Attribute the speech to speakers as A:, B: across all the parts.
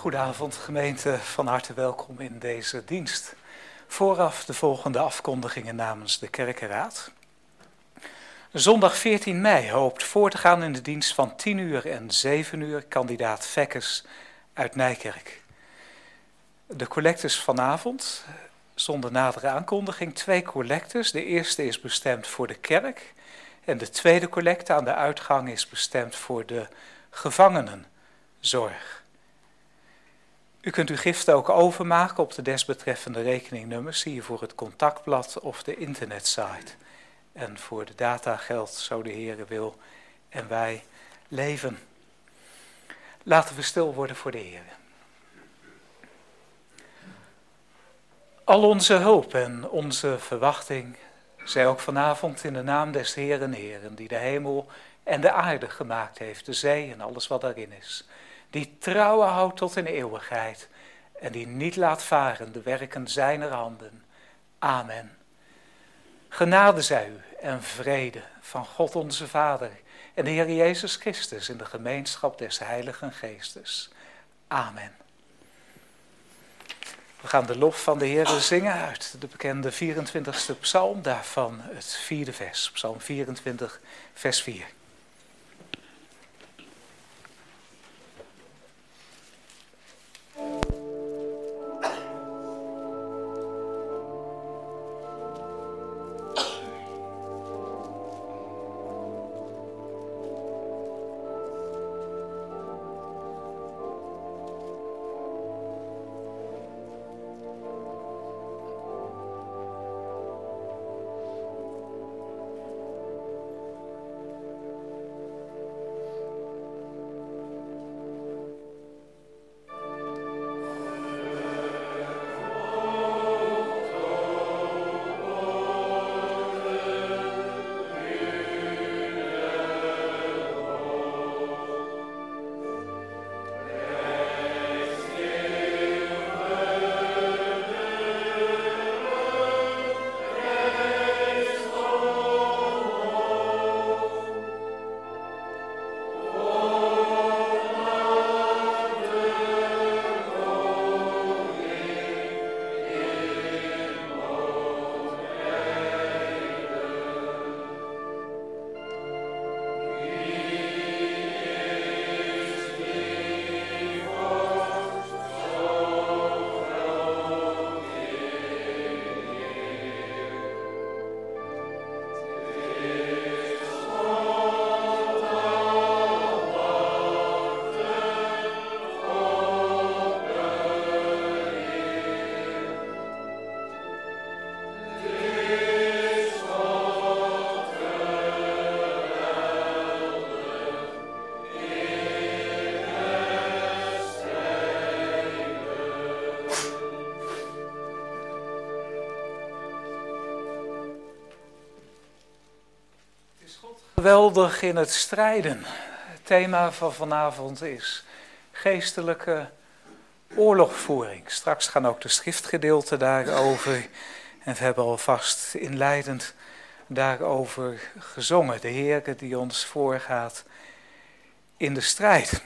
A: Goedenavond gemeente, van harte welkom in deze dienst. Vooraf de volgende afkondigingen namens de Kerkenraad. Zondag 14 mei hoopt voor te gaan in de dienst van 10 uur en 7 uur kandidaat Vekkes uit Nijkerk. De collectes vanavond, zonder nadere aankondiging, twee collectes. De eerste is bestemd voor de kerk en de tweede collecte aan de uitgang is bestemd voor de gevangenenzorg. U kunt uw giften ook overmaken op de desbetreffende rekeningnummers zie je voor het contactblad of de internetsite. En voor de data geldt zo de Heere wil en wij leven. Laten we stil worden voor de Heer. Al onze hoop en onze verwachting zij ook vanavond in de naam des Heeren Heren, die de hemel en de aarde gemaakt heeft, de zee en alles wat daarin is die trouwen houdt tot in eeuwigheid en die niet laat varen de werken zijner handen. Amen. Genade zij u en vrede van God onze Vader en de Heer Jezus Christus in de gemeenschap des Heiligen Geestes. Amen. We gaan de lof van de Heer zingen uit de bekende 24e psalm, daarvan het vierde vers, psalm 24, vers 4. Geweldig in het strijden. Het thema van vanavond is geestelijke oorlogvoering. Straks gaan ook de schriftgedeelten daarover. En we hebben alvast inleidend daarover gezongen. De Heer die ons voorgaat in de strijd.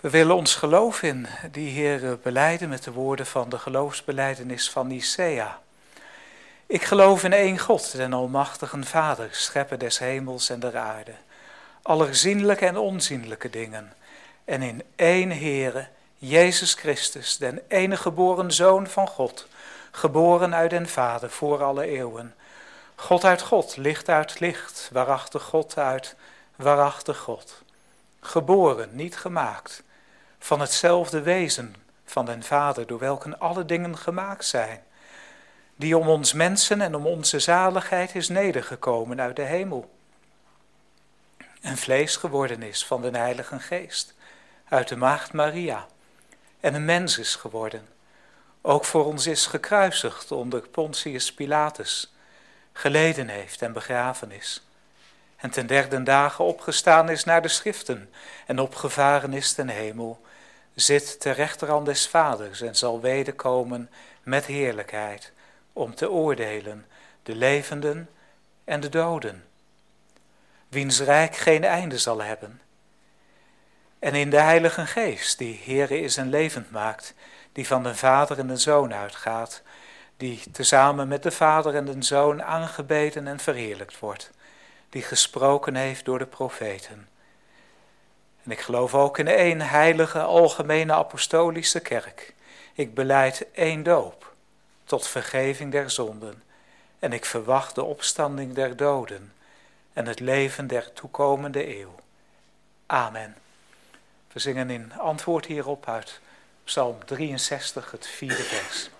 A: We willen ons geloof in die Heer beleiden met de woorden van de geloofsbeleidenis van Nicea. Ik geloof in één God, den Almachtigen Vader, schepper des hemels en der aarde, aller zienlijke en onzienlijke dingen, en in één Heere, Jezus Christus, den enige geboren Zoon van God, geboren uit den Vader voor alle eeuwen. God uit God, licht uit licht, waarachtig God uit waarachtig God. Geboren, niet gemaakt, van hetzelfde wezen van den Vader, door welken alle dingen gemaakt zijn die om ons mensen en om onze zaligheid is nedergekomen uit de hemel. En vlees geworden is van de Heilige Geest, uit de Maagd Maria, en een mens is geworden. Ook voor ons is gekruisigd onder Pontius Pilatus, geleden heeft en begraven is. En ten derde dagen opgestaan is naar de schriften en opgevaren is ten hemel, zit ter rechterhand des Vaders en zal wederkomen met heerlijkheid om te oordelen de levenden en de doden, wiens rijk geen einde zal hebben. En in de Heilige Geest, die Heere is en levend maakt, die van de Vader en de Zoon uitgaat, die tezamen met de Vader en de Zoon aangebeden en verheerlijkt wordt, die gesproken heeft door de profeten. En ik geloof ook in één heilige algemene apostolische kerk. Ik beleid één doop tot vergeving der zonden. En ik verwacht de opstanding der doden en het leven der toekomende eeuw. Amen. We zingen in antwoord hierop uit Psalm 63, het vierde vers.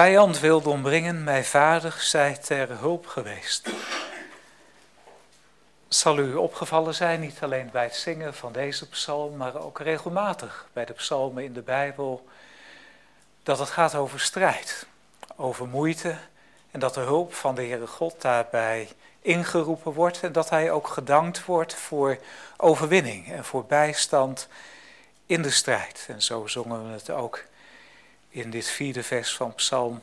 A: Vijand wilde ombrengen, mijn vader zij ter hulp geweest. Zal u opgevallen zijn, niet alleen bij het zingen van deze psalm, maar ook regelmatig bij de psalmen in de Bijbel, dat het gaat over strijd, over moeite en dat de hulp van de Heere God daarbij ingeroepen wordt en dat hij ook gedankt wordt voor overwinning en voor bijstand in de strijd. En zo zongen we het ook in dit vierde vers van Psalm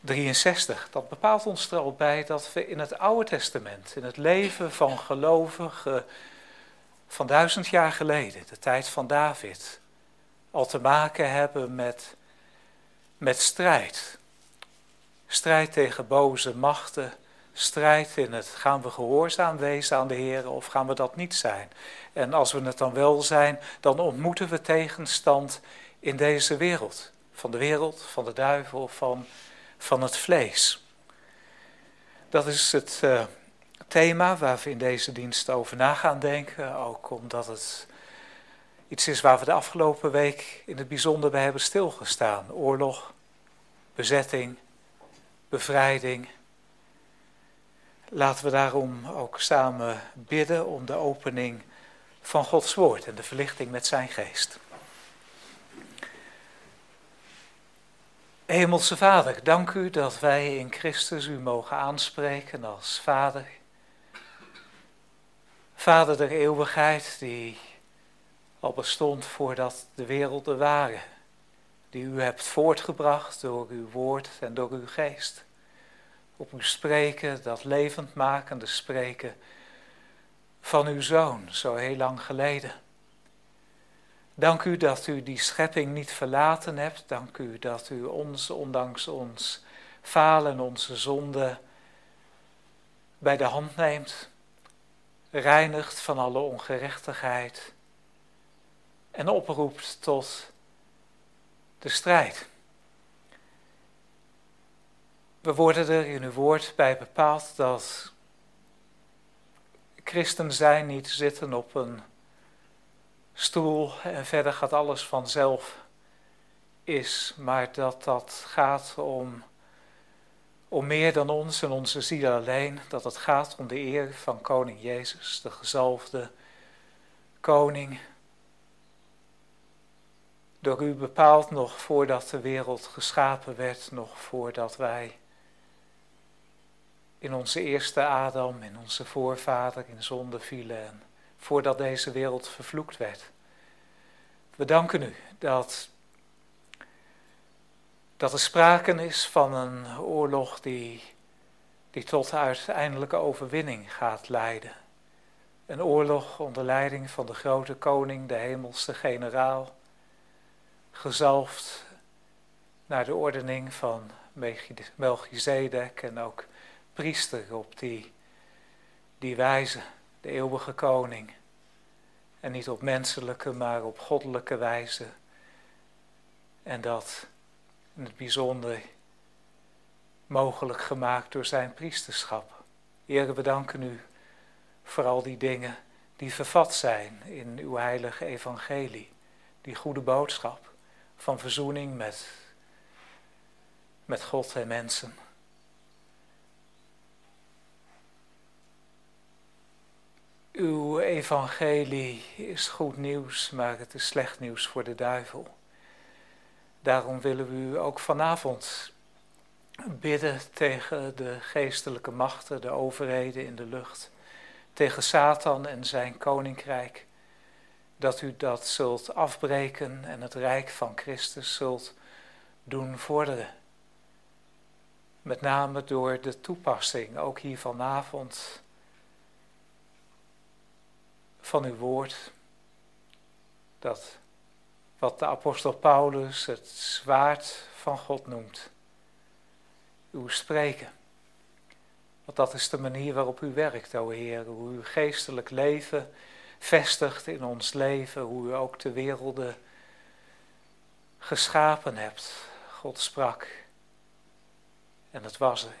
A: 63. Dat bepaalt ons er al bij dat we in het Oude Testament, in het leven van gelovigen van duizend jaar geleden, de tijd van David, al te maken hebben met, met strijd. Strijd tegen boze machten, strijd in het gaan we gehoorzaam wezen aan de Heer of gaan we dat niet zijn. En als we het dan wel zijn, dan ontmoeten we tegenstand in deze wereld van de wereld, van de duivel, van, van het vlees. Dat is het uh, thema waar we in deze dienst over na gaan denken, ook omdat het iets is waar we de afgelopen week in het bijzonder bij hebben stilgestaan. Oorlog, bezetting, bevrijding. Laten we daarom ook samen bidden om de opening van Gods woord en de verlichting met zijn geest. Hemelse Vader, dank u dat wij in Christus u mogen aanspreken als Vader. Vader der eeuwigheid, die al bestond voordat de werelden waren, die u hebt voortgebracht door uw woord en door uw geest. Op uw spreken, dat levendmakende spreken van uw zoon, zo heel lang geleden. Dank u dat u die schepping niet verlaten hebt. Dank u dat u ons, ondanks ons falen, onze zonde, bij de hand neemt. reinigt van alle ongerechtigheid en oproept tot de strijd. We worden er in uw woord bij bepaald dat christen zijn niet zitten op een stoel en verder gaat alles vanzelf is, maar dat dat gaat om, om meer dan ons en onze ziel alleen, dat het gaat om de eer van koning Jezus, de gezalfde koning, door u bepaald nog voordat de wereld geschapen werd, nog voordat wij in onze eerste Adam, in onze voorvader in zonde vielen en voordat deze wereld vervloekt werd. We danken u dat, dat er sprake is van een oorlog die, die tot uiteindelijke overwinning gaat leiden. Een oorlog onder leiding van de grote koning, de hemelse generaal, gezalfd naar de ordening van Melchizedek en ook priester op die, die wijze, de eeuwige koning. En niet op menselijke, maar op goddelijke wijze. En dat in het bijzonder mogelijk gemaakt door zijn priesterschap. Heer, we danken u voor al die dingen die vervat zijn in uw heilige evangelie. Die goede boodschap van verzoening met, met God en mensen. Uw evangelie is goed nieuws, maar het is slecht nieuws voor de duivel. Daarom willen we u ook vanavond bidden tegen de geestelijke machten, de overheden in de lucht, tegen Satan en zijn koninkrijk, dat u dat zult afbreken en het rijk van Christus zult doen vorderen. Met name door de toepassing, ook hier vanavond, van uw woord. Dat wat de apostel Paulus het zwaard van God noemt. Uw spreken. Want dat is de manier waarop u werkt, o Heer. Hoe u geestelijk leven vestigt in ons leven. Hoe u ook de werelden geschapen hebt. God sprak. En het was er.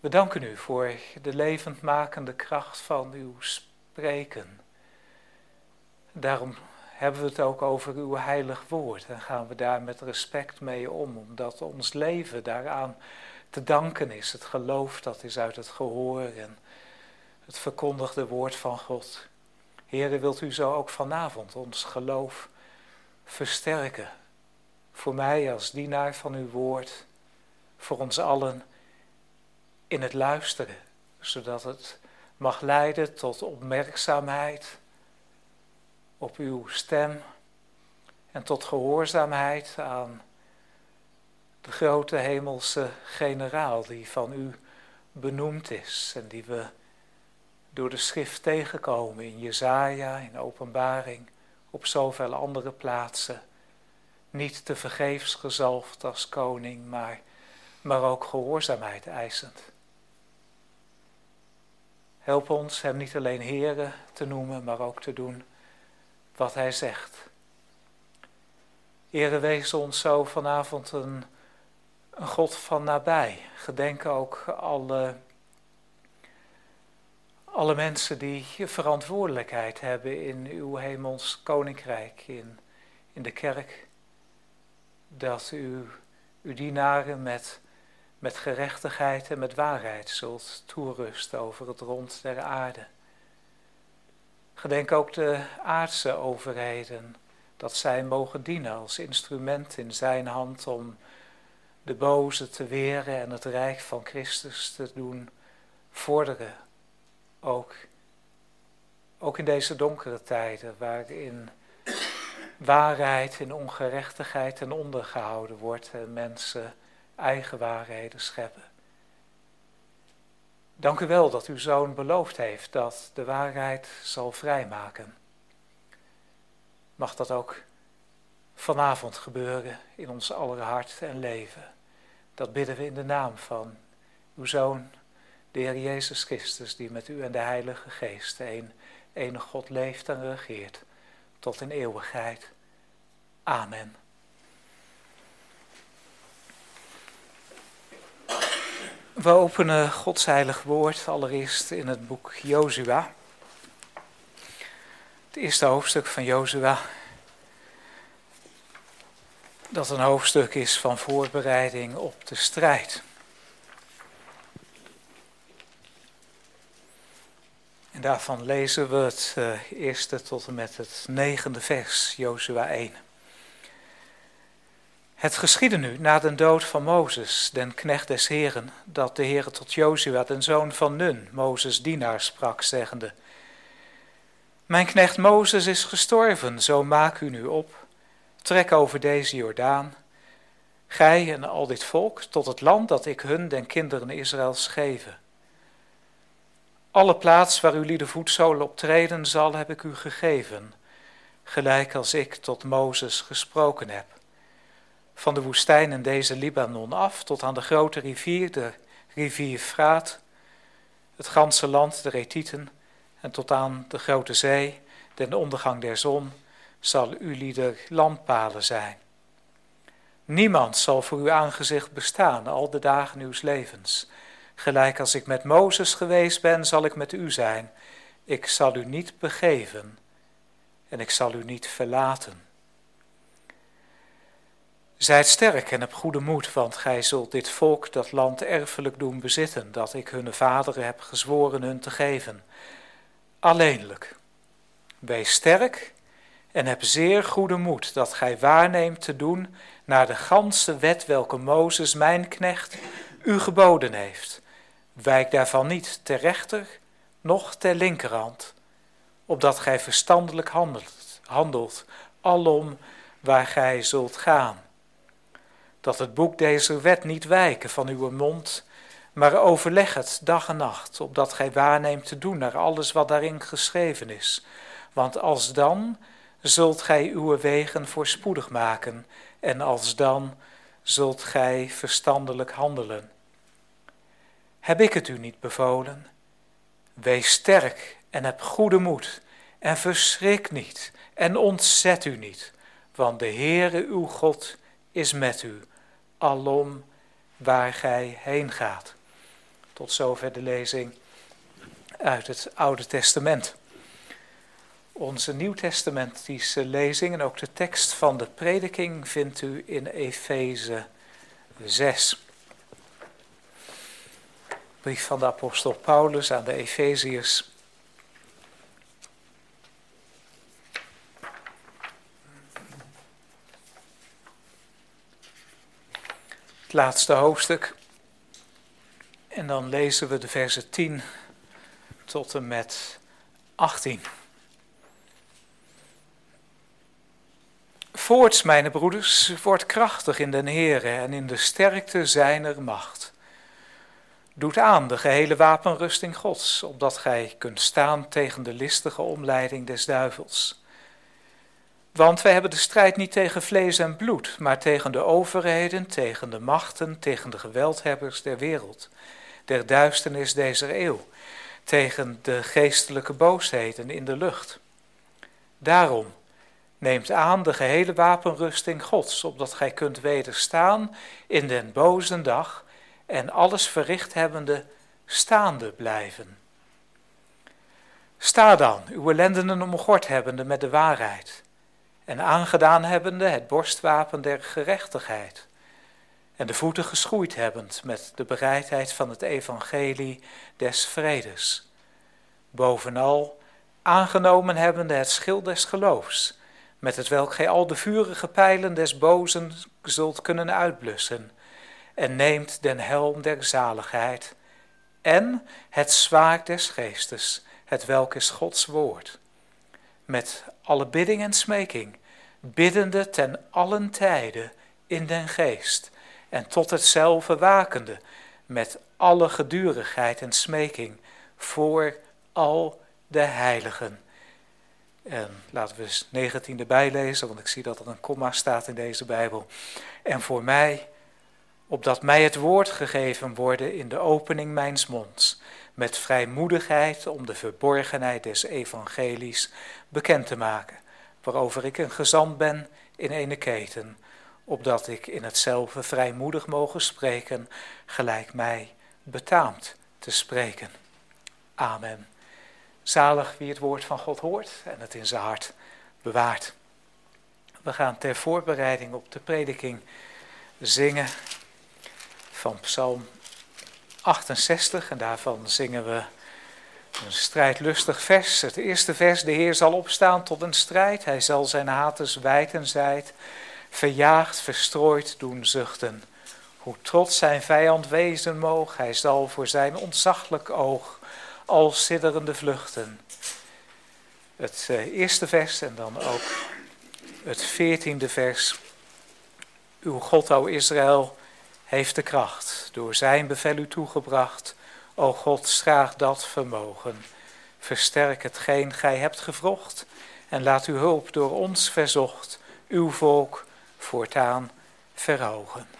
A: We danken u voor de levendmakende kracht van uw spreken spreken. Daarom hebben we het ook over uw heilig woord en gaan we daar met respect mee om, omdat ons leven daaraan te danken is. Het geloof dat is uit het gehoor en het verkondigde woord van God. Heren, wilt u zo ook vanavond ons geloof versterken? Voor mij als dienaar van uw woord, voor ons allen in het luisteren, zodat het mag leiden tot opmerkzaamheid op uw stem en tot gehoorzaamheid aan de grote hemelse generaal die van u benoemd is en die we door de schrift tegenkomen in Jezaja, in Openbaring, op zoveel andere plaatsen. Niet te vergeefs gezalfd als koning, maar, maar ook gehoorzaamheid eisend. Help ons hem niet alleen Here te noemen, maar ook te doen wat hij zegt. Here, wees ons zo vanavond een, een God van nabij. Gedenk ook alle, alle mensen die verantwoordelijkheid hebben in uw hemels koninkrijk, in, in de kerk. Dat u uw dienaren met met gerechtigheid en met waarheid zult toerusten over het rond der aarde. Gedenk ook de aardse overheden, dat zij mogen dienen als instrument in zijn hand om de boze te weren en het rijk van Christus te doen vorderen. Ook, ook in deze donkere tijden waarin waarheid in ongerechtigheid en ondergehouden wordt en mensen eigen waarheden scheppen. Dank u wel dat uw zoon beloofd heeft dat de waarheid zal vrijmaken. Mag dat ook vanavond gebeuren in ons aller hart en leven. Dat bidden we in de naam van uw zoon, de Heer Jezus Christus, die met u en de Heilige Geest, een enige God leeft en regeert, tot in eeuwigheid. Amen. We openen Gods heilig woord allereerst in het boek Jozua. Het eerste hoofdstuk van Jozua. Dat een hoofdstuk is van voorbereiding op de strijd. En daarvan lezen we het uh, eerste tot en met het negende vers, Jozua 1. Het geschiedde nu, na de dood van Mozes, den knecht des Heren, dat de Heere tot Jozua, den zoon van Nun, Mozes dienaar, sprak, zeggende, Mijn knecht Mozes is gestorven, zo maak u nu op, trek over deze Jordaan, gij en al dit volk, tot het land dat ik hun, den kinderen Israëls, geven. Alle plaats waar uw lieden voetzolen op treden zal, heb ik u gegeven, gelijk als ik tot Mozes gesproken heb. Van de woestijn in deze Libanon af tot aan de grote rivier, de rivier Fraat, het ganse land, de Retieten, en tot aan de grote zee, den ondergang der zon, zal uw lieder landpalen zijn. Niemand zal voor uw aangezicht bestaan al de dagen uws levens. Gelijk als ik met Mozes geweest ben, zal ik met u zijn. Ik zal u niet begeven en ik zal u niet verlaten. Zijt sterk en heb goede moed, want gij zult dit volk dat land erfelijk doen bezitten, dat ik hun vaderen heb gezworen hun te geven. Alleenlijk, wees sterk en heb zeer goede moed, dat gij waarneemt te doen naar de ganse wet welke Mozes, mijn knecht, u geboden heeft. Wijk daarvan niet ter rechter, noch ter linkerhand, opdat gij verstandelijk handelt, handelt alom waar gij zult gaan. Dat het boek deze wet niet wijken van uw mond, maar overleg het dag en nacht, opdat gij waarneemt te doen naar alles wat daarin geschreven is. Want als dan zult gij uw wegen voorspoedig maken, en als dan zult gij verstandelijk handelen. Heb ik het u niet bevolen? Wees sterk en heb goede moed en verschrik niet en ontzet u niet, want de Heere uw God is met u, alom waar gij heen gaat. Tot zover de lezing uit het Oude Testament. Onze Nieuwtestamentische lezing en ook de tekst van de prediking vindt u in Efeze 6 brief van de apostel Paulus aan de Efeziërs. Het laatste hoofdstuk. En dan lezen we de versen 10 tot en met 18. Voorts, mijn broeders, wordt krachtig in den Heere en in de sterkte zijner macht. Doet aan de gehele wapenrusting Gods, opdat gij kunt staan tegen de listige omleiding des duivels. Want wij hebben de strijd niet tegen vlees en bloed, maar tegen de overheden, tegen de machten, tegen de geweldhebbers der wereld, der duisternis deze eeuw, tegen de geestelijke boosheden in de lucht. Daarom neemt aan de gehele wapenrusting Gods, opdat gij kunt wederstaan in den boze dag en alles verricht hebbende staande blijven. Sta dan, uw lendenen omgord hebbende met de waarheid, en aangedaan hebbende het borstwapen der gerechtigheid, en de voeten geschoeid hebbend met de bereidheid van het evangelie des vredes. Bovenal aangenomen hebbende het schild des geloofs, met het welk gij al de vurige pijlen des bozen zult kunnen uitblussen en neemt den helm der zaligheid en het zwaard des geestes, het welk is Gods woord. Met alle bidding en smeking, biddende ten allen tijden in den geest en tot hetzelfde wakende, met alle gedurigheid en smeking voor al de heiligen. En laten we eens 19 erbij lezen, want ik zie dat er een komma staat in deze Bijbel. En voor mij opdat mij het woord gegeven worden in de opening mijns monds, met vrijmoedigheid om de verborgenheid des evangelies bekend te maken, waarover ik een gezant ben in ene keten, opdat ik in hetzelfde vrijmoedig mogen spreken, gelijk mij betaamt te spreken. Amen. Zalig wie het woord van God hoort en het in zijn hart bewaart. We gaan ter voorbereiding op de prediking zingen van Psalm 68 en daarvan zingen we een strijdlustig vers. Het eerste vers, de Heer zal opstaan tot een strijd, hij zal zijn haters wijd en verjaagd, verstrooid doen zuchten. Hoe trots zijn vijand wezen moog, hij zal voor zijn ontzaglijk oog al sidderende vluchten. Het eh, eerste vers en dan ook het veertiende vers. Uw God, o Israël, heeft de kracht, door zijn bevel u toegebracht. O God, schraag dat vermogen. Versterk hetgeen gij hebt gevrocht en laat uw hulp door ons verzocht, uw volk voortaan verhogen.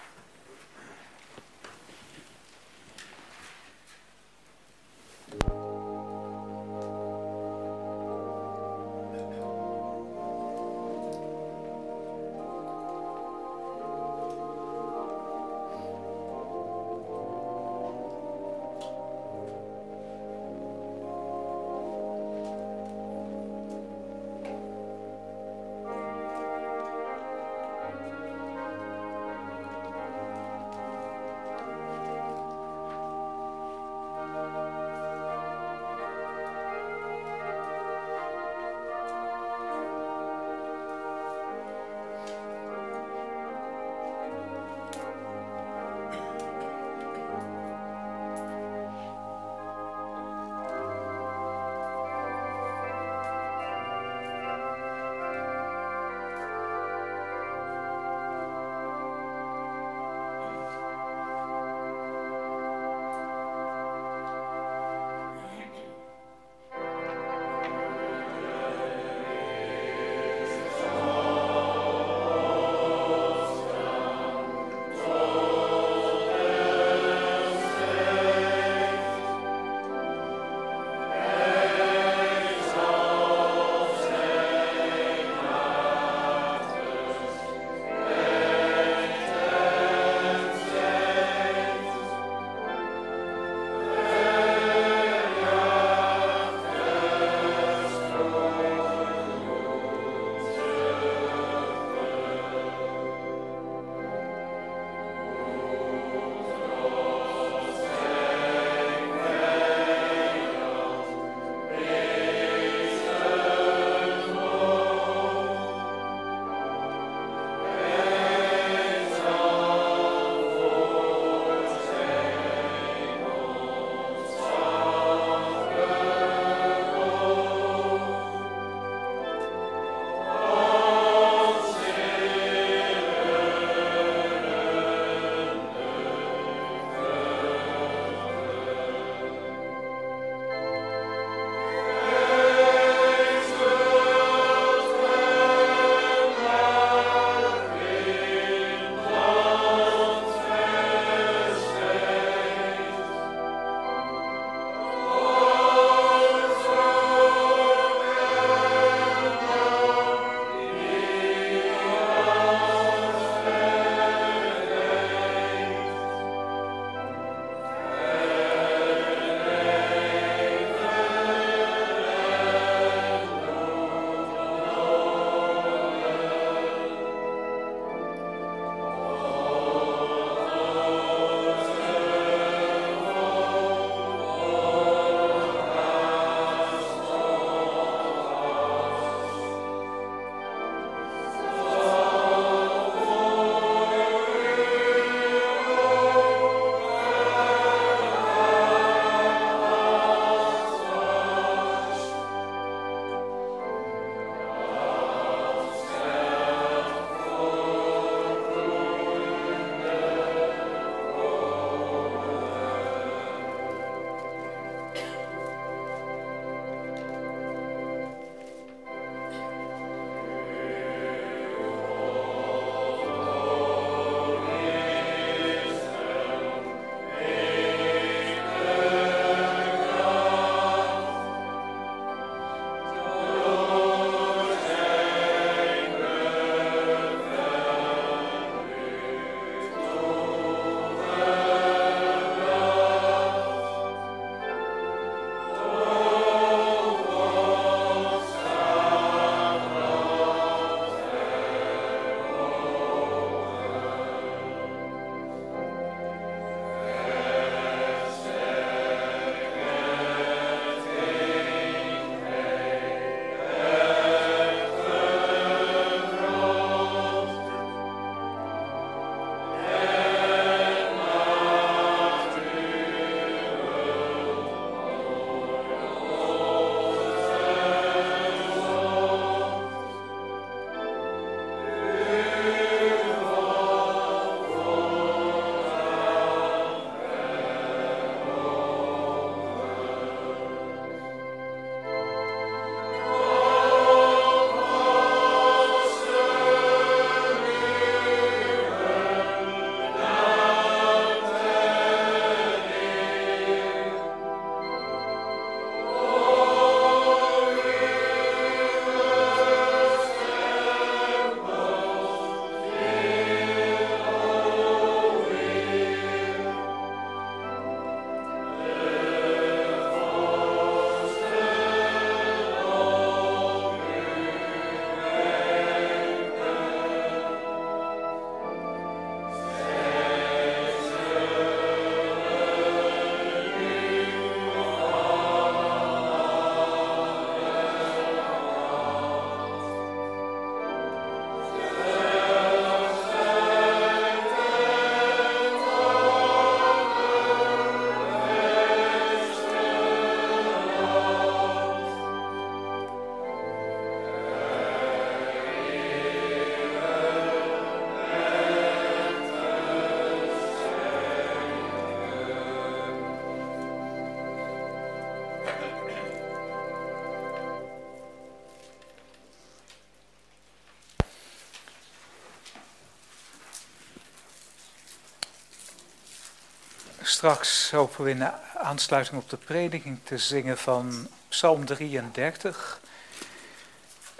A: Straks hopen we in aansluiting op de prediking te zingen van Psalm 33.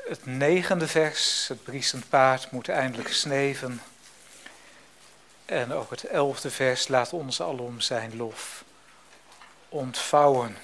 A: Het negende vers, het briesend paard moet eindelijk sneven. En ook het elfde vers, laat ons alom zijn lof ontvouwen.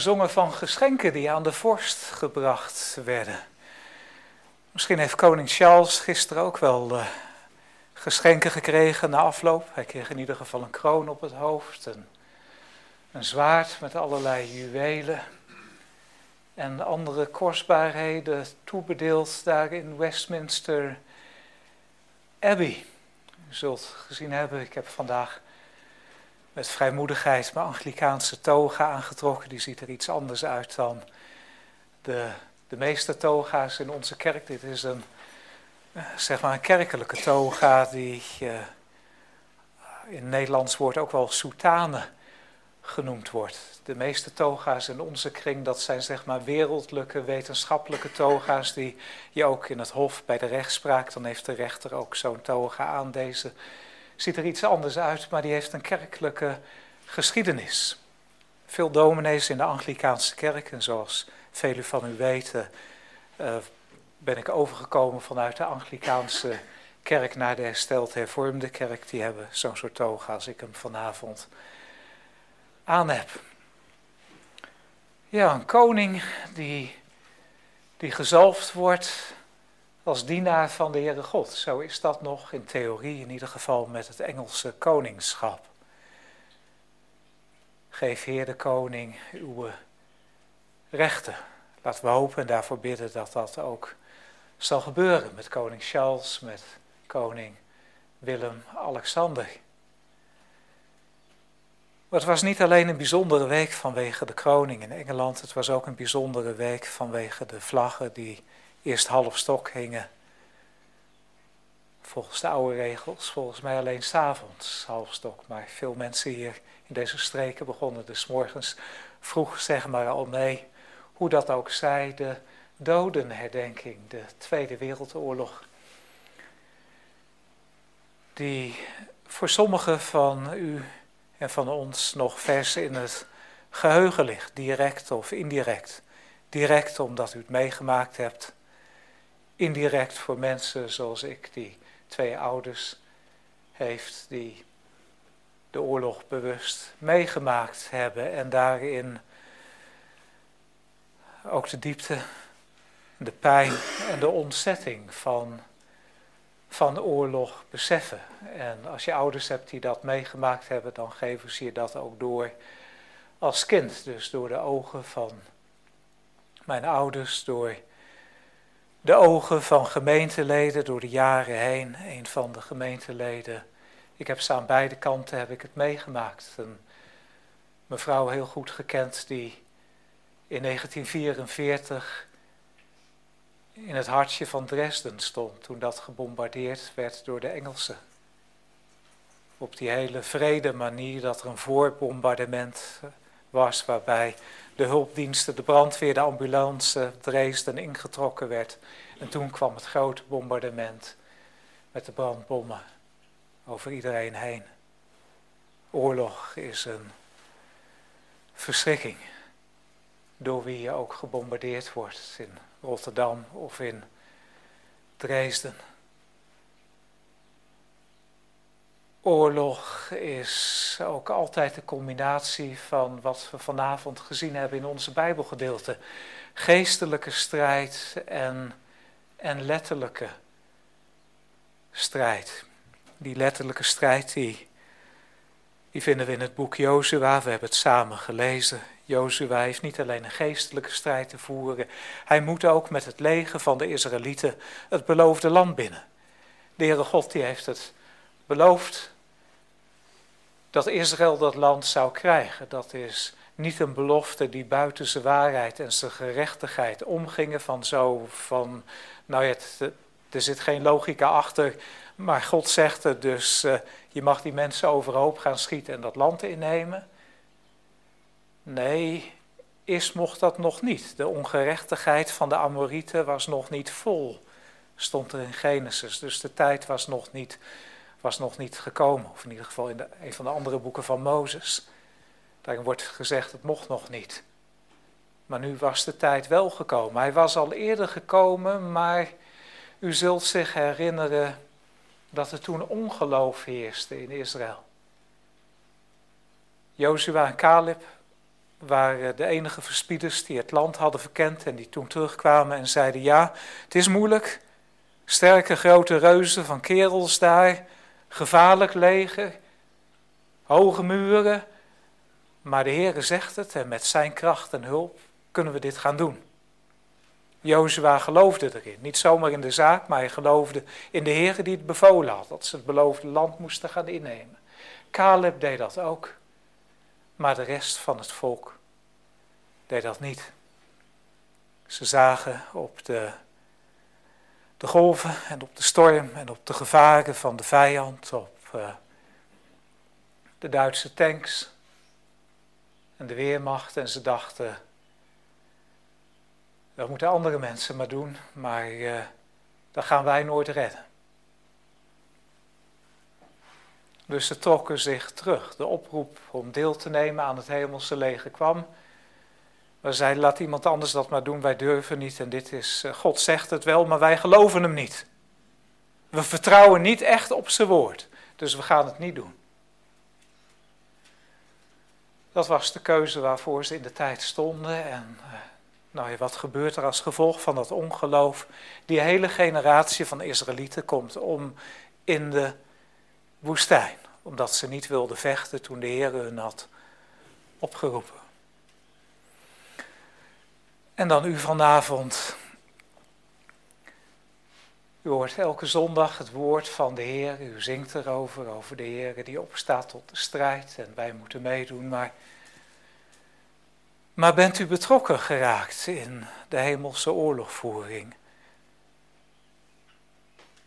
A: Zongen van geschenken die aan de vorst gebracht werden. Misschien heeft koning Charles gisteren ook wel uh, geschenken gekregen na afloop. Hij kreeg in ieder geval een kroon op het hoofd, een, een zwaard met allerlei juwelen en andere kostbaarheden toebedeeld daar in Westminster Abbey. U zult gezien hebben, ik heb vandaag met vrijmoedigheid mijn Anglikaanse toga aangetrokken. Die ziet er iets anders uit dan de, de meeste toga's in onze kerk. Dit is een, eh, zeg maar een kerkelijke toga die uh, in Nederlands wordt ook wel soutane genoemd wordt. De meeste toga's in onze kring, dat zijn zeg maar wereldlijke, wetenschappelijke toga's die je ook in het hof bij de rechtspraak, dan heeft de rechter ook zo'n toga aan. Deze ziet er iets anders uit, maar die heeft een kerkelijke geschiedenis. Veel dominees in de Anglikaanse kerk, en zoals velen van u weten, uh, ben ik overgekomen vanuit de Anglikaanse kerk naar de hersteld hervormde kerk. Die hebben zo'n soort toga als ik hem vanavond aan heb. Ja, een koning die, die gezalfd wordt als dienaar van de Heere God. Zo is dat nog in theorie, in ieder geval met het Engelse koningschap. Geef Heer de Koning uw rechten. Laten we hopen en daarvoor bidden dat dat ook zal gebeuren met koning Charles, met koning Willem-Alexander. Maar het was niet alleen een bijzondere week vanwege de kroning in Engeland, het was ook een bijzondere week vanwege de vlaggen die eerst half stok hingen. Volgens de oude regels, volgens mij alleen s'avonds half stok. Maar veel mensen hier in deze streken begonnen dus morgens vroeg zeg maar al mee. Hoe dat ook zij, de dodenherdenking, de Tweede Wereldoorlog. Die voor sommigen van u en van ons nog vers in het geheugen ligt, direct of indirect. Direct omdat u het meegemaakt hebt indirect voor mensen zoals ik, die twee ouders heeft, die de oorlog bewust meegemaakt hebben en daarin ook de diepte, de pijn en de ontzetting van, van oorlog beseffen. En als je ouders hebt die dat meegemaakt hebben, dan geven ze je dat ook door als kind. Dus door de ogen van mijn ouders, door de ogen van gemeenteleden door de jaren heen. Een van de gemeenteleden, ik heb ze aan beide kanten heb ik het meegemaakt. Een mevrouw heel goed gekend die in 1944 in het hartje van Dresden stond toen dat gebombardeerd werd door de Engelsen. Op die hele vrede manier dat er een voorbombardement was waarbij de hulpdiensten, de brandweer, de ambulance Dresden ingetrokken werd. En toen kwam het grote bombardement met de brandbommen over iedereen heen. Oorlog is een verschrikking door wie je ook gebombardeerd wordt in Rotterdam of in Dresden. Oorlog is ook altijd de combinatie van wat we vanavond gezien hebben in onze Bijbelgedeelte. Geestelijke strijd en, en letterlijke strijd. Die letterlijke strijd die, die vinden we in het boek Jozua. We hebben het samen gelezen. Jozua heeft niet alleen een geestelijke strijd te voeren. Hij moet ook met het leger van de Israëlieten het beloofde land binnen. De Heere God die heeft het beloofd dat Israël dat land zou krijgen. Dat is niet een belofte die buiten zijn waarheid en zijn gerechtigheid omgingen van zo van, nou ja, er zit geen logica achter, maar God zegt het dus, uh, je mag die mensen overhoop gaan schieten en dat land innemen. Nee, is mocht dat nog niet. De ongerechtigheid van de Amorieten was nog niet vol, stond er in Genesis. Dus de tijd was nog niet, was nog niet gekomen, of in ieder geval in een van de andere boeken van Mozes. Daarin wordt gezegd, het mocht nog niet. Maar nu was de tijd wel gekomen. Hij was al eerder gekomen, maar u zult zich herinneren dat er toen ongeloof heerste in Israël. Jozua en Caleb waren de enige verspieders die het land hadden verkend en die toen terugkwamen en zeiden: Ja, het is moeilijk. Sterke grote reuzen van kerels daar, gevaarlijk leger, hoge muren. Maar de Heere zegt het en met zijn kracht en hulp kunnen we dit gaan doen. Jozua geloofde erin. Niet zomaar in de zaak, maar hij geloofde in de Heer die het bevolen had. Dat ze het beloofde land moesten gaan innemen. Caleb deed dat ook. Maar de rest van het volk deed dat niet. Ze zagen op de, de golven en op de storm en op de gevaren van de vijand, op uh, de Duitse tanks en de weermacht. En ze dachten, dat moeten andere mensen maar doen, maar uh, dat gaan wij nooit redden. Dus ze trokken zich terug. De oproep om deel te nemen aan het hemelse leger kwam. We zeiden, laat iemand anders dat maar doen, wij durven niet. En dit is, eh, God zegt het wel, maar wij geloven hem niet. We vertrouwen niet echt op zijn woord, dus we gaan het niet doen. Dat was de keuze waarvoor ze in de tijd stonden. En uh, nou ja, wat gebeurt er als gevolg van dat ongeloof? Die hele generatie van Israëlieten komt om in de woestijn, omdat ze niet wilden vechten toen de Heer hun had opgeroepen. En dan u vanavond. U hoort elke zondag het woord van de Heer. U zingt erover, over de Heer die opstaat tot de strijd. En wij moeten meedoen. Maar, maar bent u betrokken geraakt in de hemelse oorlogvoering?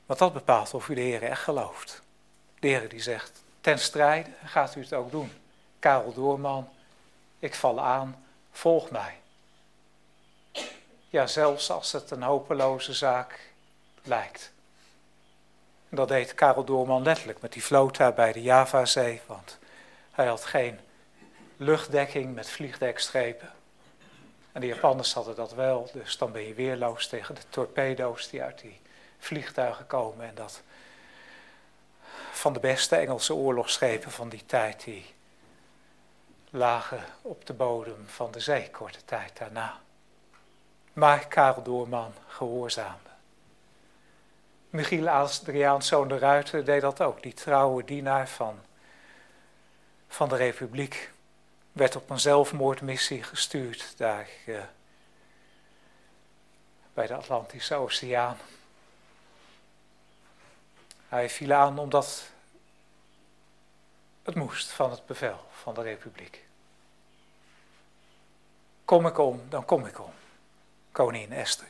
A: Want dat bepaalt of u de Heer echt gelooft. De Heer die zegt, ten strijde gaat u het ook doen. Karel Doorman, ik val aan, volg mij. Ja, zelfs als het een hopeloze zaak lijkt. dat deed Karel Doorman letterlijk met die flota bij de Javazee, want hij had geen luchtdekking met vliegdekstrepen. En de Japanners hadden dat wel, dus dan ben je weerloos tegen de torpedo's die uit die vliegtuigen komen. En dat van de beste Engelse oorlogsschepen van die tijd, die lagen op de bodem van de zee korte tijd daarna. Maar Karel Doorman gehoorzaamde. Michiel Adriaanszoon de Ruiter deed dat ook. Die trouwe dienaar van, van de Republiek werd op een zelfmoordmissie gestuurd daar uh, bij de Atlantische Oceaan. Hij viel aan omdat het moest van het bevel van de Republiek. Kom ik om, dan kom ik om koningin Esther.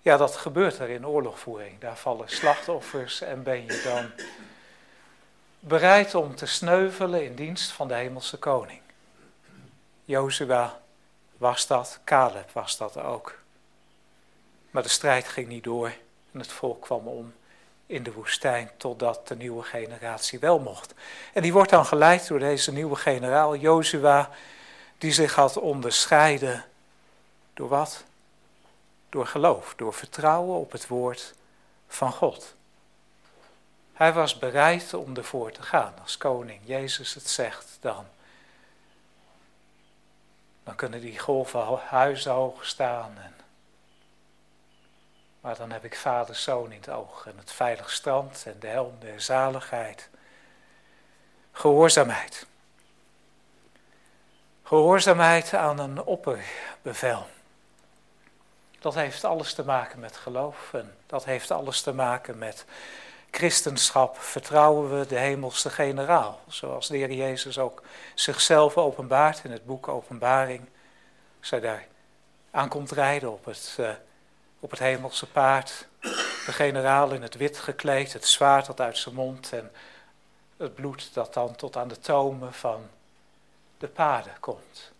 A: Ja, dat gebeurt er in oorlogvoering. Daar vallen slachtoffers en ben je dan bereid om te sneuvelen in dienst van de hemelse koning. Jozua was dat, Caleb was dat ook. Maar de strijd ging niet door en het volk kwam om in de woestijn totdat de nieuwe generatie wel mocht. En die wordt dan geleid door deze nieuwe generaal, Jozua, die zich had onderscheiden door wat? Door geloof, door vertrouwen op het woord van God. Hij was bereid om ervoor te gaan. Als koning Jezus het zegt, dan, dan kunnen die golven huishoog staan. En, maar dan heb ik vader, zoon in het oog en het veilig strand en de helm der zaligheid. Gehoorzaamheid. Gehoorzaamheid aan een opperbevel. Dat heeft alles te maken met geloof en dat heeft alles te maken met christenschap vertrouwen we de hemelse generaal. Zoals de Heer Jezus ook zichzelf openbaart in het boek Openbaring. Zij daar aankomt rijden op het, uh, op het hemelse paard. De generaal in het wit gekleed, het zwaard dat uit zijn mond en het bloed dat dan tot aan de tomen van de paden komt.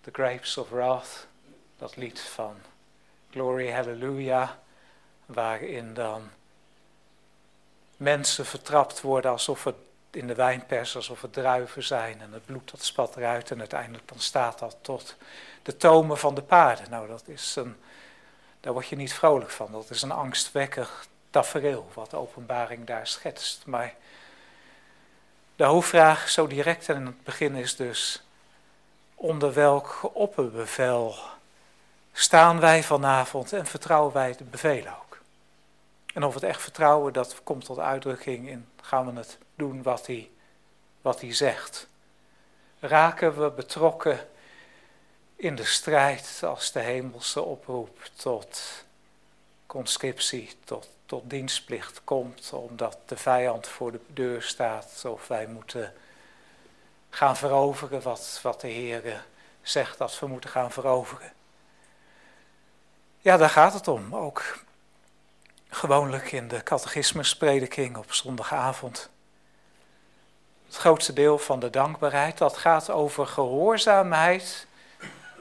A: The Grapes of Wrath, dat lied van Glory Hallelujah, waarin dan mensen vertrapt worden alsof het in de wijnpers, alsof het druiven zijn en het bloed dat spat eruit en uiteindelijk dan staat dat tot de tomen van de paarden. Nou, dat is een, daar word je niet vrolijk van. Dat is een angstwekkig tafereel wat de openbaring daar schetst. Maar de hoofdvraag zo direct en in het begin is dus, onder welk opperbevel staan wij vanavond en vertrouwen wij de bevelen ook? En of het echt vertrouwen, dat komt tot uitdrukking in, gaan we het doen wat hij, wat hij zegt? Raken we betrokken in de strijd als de hemelse oproep tot conscriptie, tot, tot dienstplicht komt, omdat de vijand voor de deur staat, of wij moeten gaan veroveren wat, wat de Heer zegt dat we moeten gaan veroveren. Ja, daar gaat het om. Ook gewoonlijk in de catechismusprediking op zondagavond. Het grootste deel van de dankbaarheid, dat gaat over gehoorzaamheid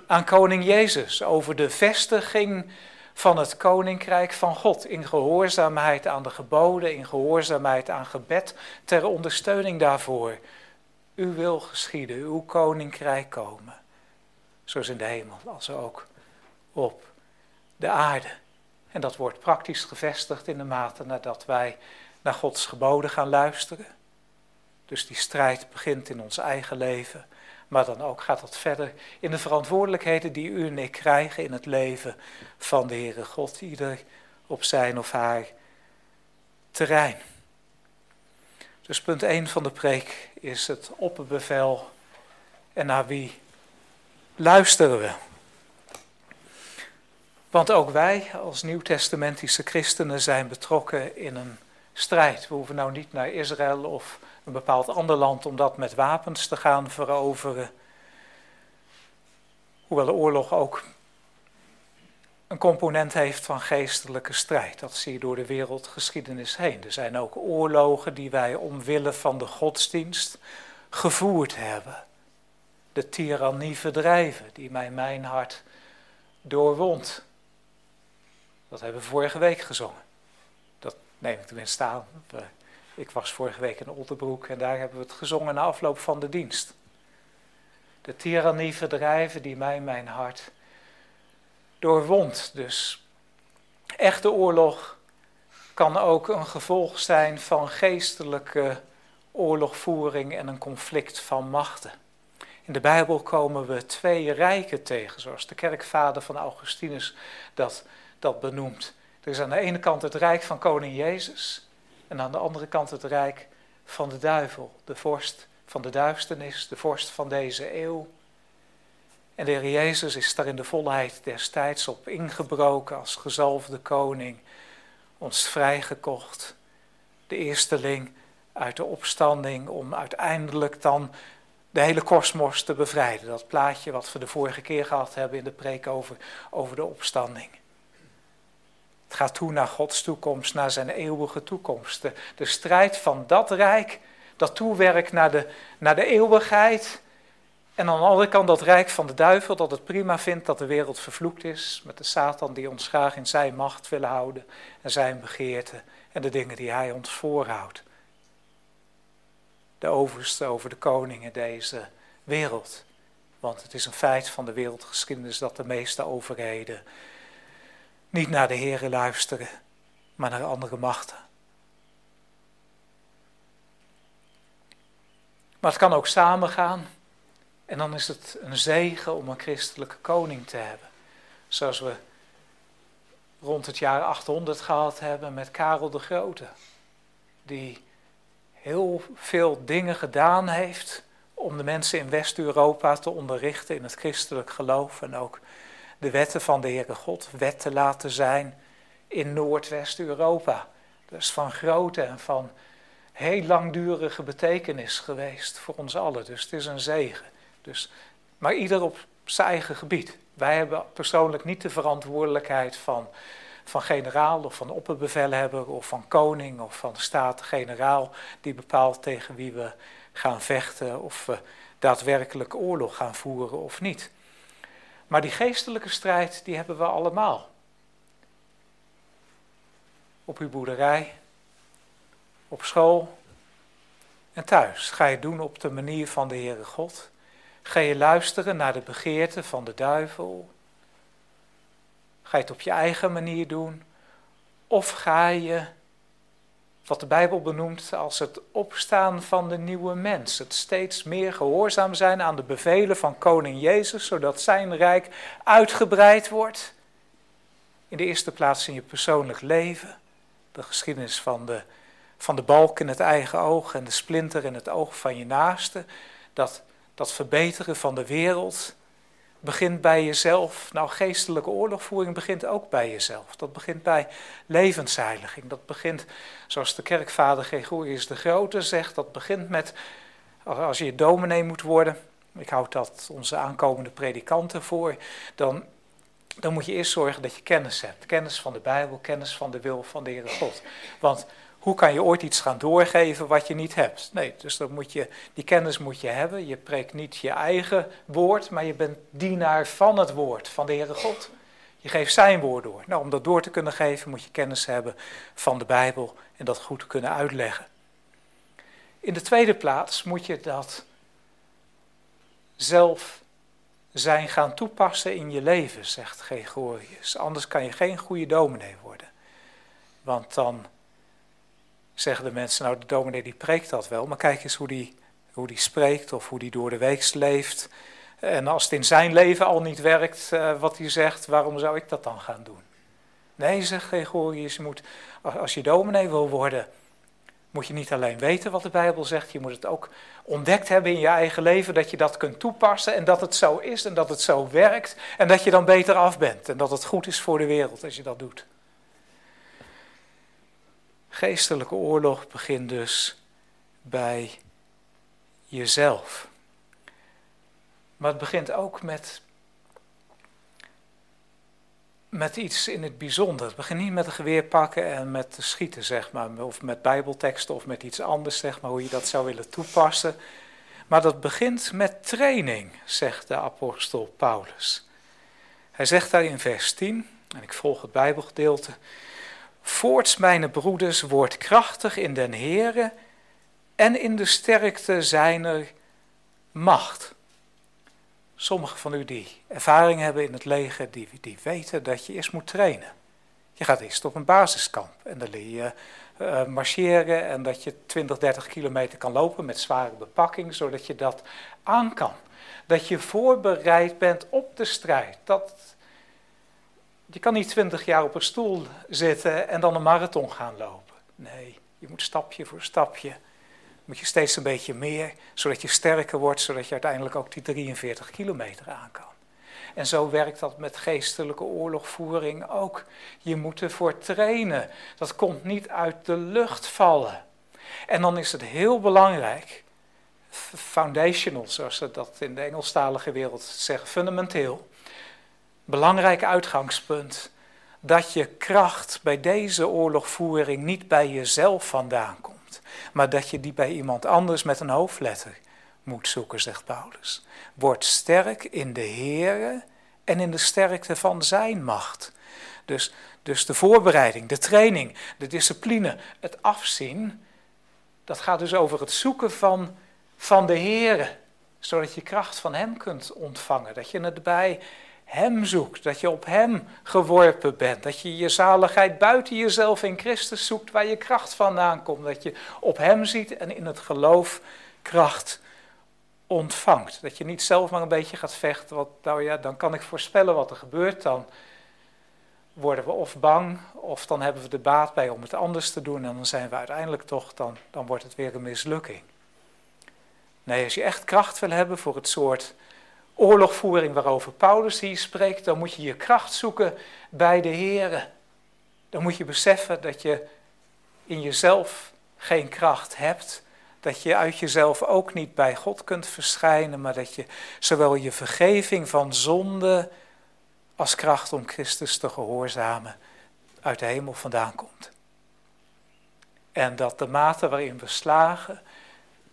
A: aan koning Jezus. Over de vestiging van het koninkrijk van God. In gehoorzaamheid aan de geboden, in gehoorzaamheid aan gebed, ter ondersteuning daarvoor. U wil geschieden, uw koninkrijk komen. Zoals in de hemel, als ook op de aarde. En dat wordt praktisch gevestigd in de mate nadat wij naar Gods geboden gaan luisteren. Dus die strijd begint in ons eigen leven. Maar dan ook gaat dat verder in de verantwoordelijkheden die u en ik krijgen in het leven van de Heere God. Ieder op zijn of haar terrein. Dus punt 1 van de preek is het opperbevel. En naar wie luisteren we? Want ook wij als nieuwtestamentische christenen zijn betrokken in een strijd. We hoeven nou niet naar Israël of een bepaald ander land om dat met wapens te gaan veroveren. Hoewel de oorlog ook een component heeft van geestelijke strijd. Dat zie je door de wereldgeschiedenis heen. Er zijn ook oorlogen die wij omwille van de godsdienst gevoerd hebben. De tirannie verdrijven, die mij mijn hart doorwond. Dat hebben we vorige week gezongen. Dat neem ik tenminste aan. Ik was vorige week in Oldenbroek en daar hebben we het gezongen na afloop van de dienst. De tirannie verdrijven die mij mijn hart doorwond. Dus echte oorlog kan ook een gevolg zijn van geestelijke oorlogvoering en een conflict van machten. In de Bijbel komen we twee rijken tegen, zoals de kerkvader van Augustinus dat, dat benoemt. Er is aan de ene kant het rijk van koning Jezus en aan de andere kant het rijk van de duivel, de vorst van de duisternis, de vorst van deze eeuw. En de Heer Jezus is daar in de volheid destijds op ingebroken als gezalfde koning, ons vrijgekocht, de eersteling uit de opstanding om uiteindelijk dan de hele kosmos te bevrijden. Dat plaatje wat we de vorige keer gehad hebben in de preek over, over de opstanding. Het gaat toe naar Gods toekomst, naar zijn eeuwige toekomst. De, strijd van dat rijk, dat toewerkt naar de, naar de eeuwigheid. En aan de andere kant dat rijk van de duivel, dat het prima vindt dat de wereld vervloekt is. Met de Satan die ons graag in zijn macht willen houden. En zijn begeerten en de dingen die hij ons voorhoudt. De overste over de koningen deze wereld. Want het is een feit van de wereldgeschiedenis dat de meeste overheden niet naar de Heeren luisteren, maar naar andere machten. Maar het kan ook samengaan. En dan is het een zegen om een christelijke koning te hebben. Zoals we rond het jaar 800 gehad hebben met Karel de Grote. Die heel veel dingen gedaan heeft om de mensen in West-Europa te onderrichten in het christelijk geloof. En ook de wetten van de Heere God wet te laten zijn in Noordwest-Europa. Dat is van grote en van heel langdurige betekenis geweest voor ons allen. Dus het is een zegen. Dus, maar ieder op zijn eigen gebied. Wij hebben persoonlijk niet de verantwoordelijkheid van, van generaal of van opperbevelhebber of van koning of van staat-generaal die bepaalt tegen wie we gaan vechten of we daadwerkelijk oorlog gaan voeren of niet. Maar die geestelijke strijd, die hebben we allemaal. Op uw boerderij, op school en thuis. Ga je doen op de manier van de Heere God. Ga je luisteren naar de begeerten van de duivel. Ga je het op je eigen manier doen? Of ga je, wat de Bijbel benoemt als het opstaan van de nieuwe mens, het steeds meer gehoorzaam zijn aan de bevelen van koning Jezus, zodat zijn rijk uitgebreid wordt? In de eerste plaats in je persoonlijk leven, de geschiedenis van de van de balk in het eigen oog en de splinter in het oog van je naaste. Dat, dat verbeteren van de wereld begint bij jezelf. Nou, geestelijke oorlogvoering begint ook bij jezelf. Dat begint bij levensheiliging. Dat begint, zoals de kerkvader Gregorius de Grote zegt, dat begint met, als je dominee moet worden, ik houd dat onze aankomende predikanten voor, dan, dan moet je eerst zorgen dat je kennis hebt. Kennis van de Bijbel, kennis van de wil van de Heere God. Want hoe kan je ooit iets gaan doorgeven wat je niet hebt? Nee, dus dan moet je, die kennis moet je hebben. Je preekt niet je eigen woord, maar je bent dienaar van het woord, van de Heere God. Je geeft zijn woord door. Nou, om dat door te kunnen geven moet je kennis hebben van de Bijbel en dat goed kunnen uitleggen. In de tweede plaats moet je dat zelf zijn gaan toepassen in je leven, zegt Gregorius. Anders kan je geen goede dominee worden. Want dan zeggen de mensen, nou de dominee die preekt dat wel, maar kijk eens hoe die, hoe die spreekt of hoe die door de week leeft. En als het in zijn leven al niet werkt uh, wat hij zegt, waarom zou ik dat dan gaan doen? Nee, zegt Gregorius, je moet, als je dominee wil worden, moet je niet alleen weten wat de Bijbel zegt, je moet het ook ontdekt hebben in je eigen leven, dat je dat kunt toepassen en dat het zo is en dat het zo werkt en dat je dan beter af bent en dat het goed is voor de wereld als je dat doet. Geestelijke oorlog begint dus bij jezelf. Maar het begint ook met, met iets in het bijzonder. Het begint niet met een geweer pakken en met te schieten, zeg maar. Of met bijbelteksten of met iets anders, zeg maar, hoe je dat zou willen toepassen. Maar dat begint met training, zegt de apostel Paulus. Hij zegt daar in vers 10, en ik volg het Bijbelgedeelte. Voorts, mijn broeders, wordt krachtig in den Heere en in de sterkte zijner macht. Sommigen van u die ervaring hebben in het leger, die, die weten dat je eerst moet trainen. Je gaat eerst op een basiskamp en dan leer je uh, marcheren en dat je 20, 30 kilometer kan lopen met zware bepakking, zodat je dat aan kan. Dat je voorbereid bent op de strijd. Dat, je kan niet twintig jaar op een stoel zitten en dan een marathon gaan lopen. Nee, je moet stapje voor stapje. Moet je steeds een beetje meer, zodat je sterker wordt, zodat je uiteindelijk ook die 43 kilometer aan kan. En zo werkt dat met geestelijke oorlogvoering ook. Je moet ervoor trainen. Dat komt niet uit de lucht vallen. En dan is het heel belangrijk, foundational, zoals ze dat in de Engelstalige wereld zeggen, fundamenteel belangrijk uitgangspunt dat je kracht bij deze oorlogvoering niet bij jezelf vandaan komt, maar dat je die bij iemand anders met een hoofdletter moet zoeken, zegt Paulus. Word sterk in de Here en in de sterkte van zijn macht. Dus, dus de voorbereiding, de training, de discipline, het afzien, dat gaat dus over het zoeken van, van de Here, zodat je kracht van Hem kunt ontvangen, dat je het bij hem zoekt, dat je op Hem geworpen bent, dat je je zaligheid buiten jezelf in Christus zoekt, waar je kracht vandaan komt, dat je op Hem ziet en in het geloof kracht ontvangt. Dat je niet zelf maar een beetje gaat vechten, want nou ja, dan kan ik voorspellen wat er gebeurt, dan worden we of bang, of dan hebben we de baat bij om het anders te doen en dan zijn we uiteindelijk toch, dan, dan wordt het weer een mislukking. Nee, als je echt kracht wil hebben voor het soort oorlogvoering waarover Paulus hier spreekt, dan moet je je kracht zoeken bij de Here. Dan moet je beseffen dat je in jezelf geen kracht hebt, dat je uit jezelf ook niet bij God kunt verschijnen, maar dat je zowel je vergeving van zonde als kracht om Christus te gehoorzamen uit de hemel vandaan komt. En dat de mate waarin we slagen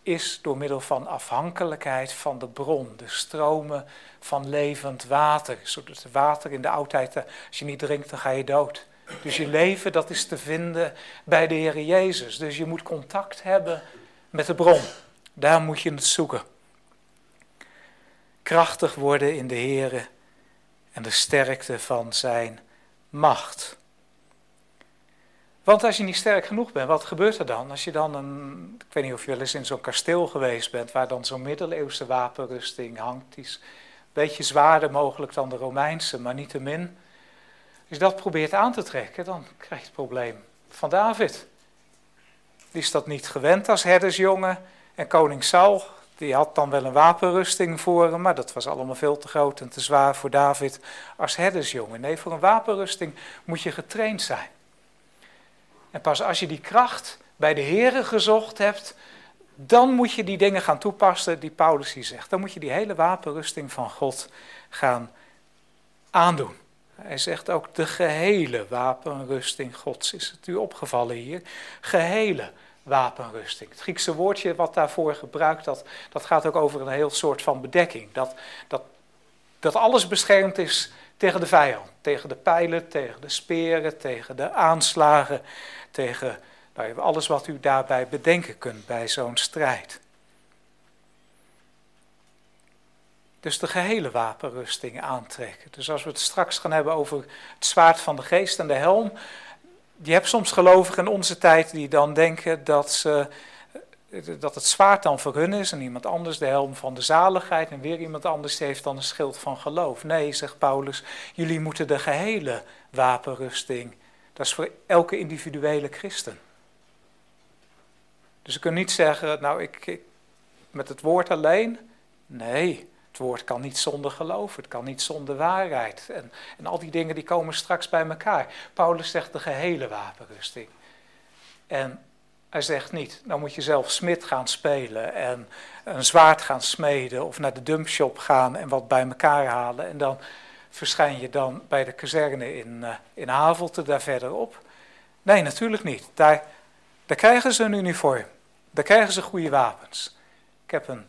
A: is door middel van afhankelijkheid van de bron, de stromen van levend water. Zodat water in de oudheid, als je niet drinkt, dan ga je dood. Dus je leven, dat is te vinden bij de Heer Jezus. Dus je moet contact hebben met de bron. Daar moet je het zoeken. Krachtig worden in de Heer en de sterkte van zijn macht. Want als je niet sterk genoeg bent, wat gebeurt er dan? Als je dan een, ik weet niet of je wel eens in zo'n kasteel geweest bent, waar dan zo'n middeleeuwse wapenrusting hangt. Die is een beetje zwaarder mogelijk dan de Romeinse, maar niet te min. Als je dat probeert aan te trekken, dan krijg je het probleem van David. Die is dat niet gewend als herdersjongen. En koning Saul, die had dan wel een wapenrusting voor hem, maar dat was allemaal veel te groot en te zwaar voor David als herdersjongen. Nee, voor een wapenrusting moet je getraind zijn. En pas als je die kracht bij de Here gezocht hebt, dan moet je die dingen gaan toepassen die Paulus hier zegt. Dan moet je die hele wapenrusting van God gaan aandoen. Hij zegt ook de gehele wapenrusting Gods. Is het u opgevallen hier? Gehele wapenrusting. Het Griekse woordje wat daarvoor gebruikt, dat, dat gaat ook over een heel soort van bedekking. Dat, dat, dat alles beschermd is tegen de vijand. Tegen de pijlen, tegen de speren, tegen de aanslagen, tegen nou, alles wat u daarbij bedenken kunt bij zo'n strijd. Dus de gehele wapenrusting aantrekken. Dus als we het straks gaan hebben over het zwaard van de geest en de helm. Je hebt soms gelovigen in onze tijd die dan denken dat, ze, dat het zwaard dan voor hun is en iemand anders de helm van de zaligheid en weer iemand anders heeft dan een schild van geloof. Nee, zegt Paulus, jullie moeten de gehele wapenrusting dat is voor elke individuele christen. Dus je kunt niet zeggen, nou, ik, ik, met het woord alleen. Nee, het woord kan niet zonder geloof, het kan niet zonder waarheid. En, en al die dingen die komen straks bij elkaar. Paulus zegt de gehele wapenrusting. En hij zegt niet, nou moet je zelf smid gaan spelen en een zwaard gaan smeden of naar de dumpshop gaan en wat bij elkaar halen en dan verschijn je dan bij de kazerne in, uh, in Havelte, daar verderop? Nee, natuurlijk niet. Daar, daar krijgen ze een uniform. Daar krijgen ze goede wapens. Ik heb een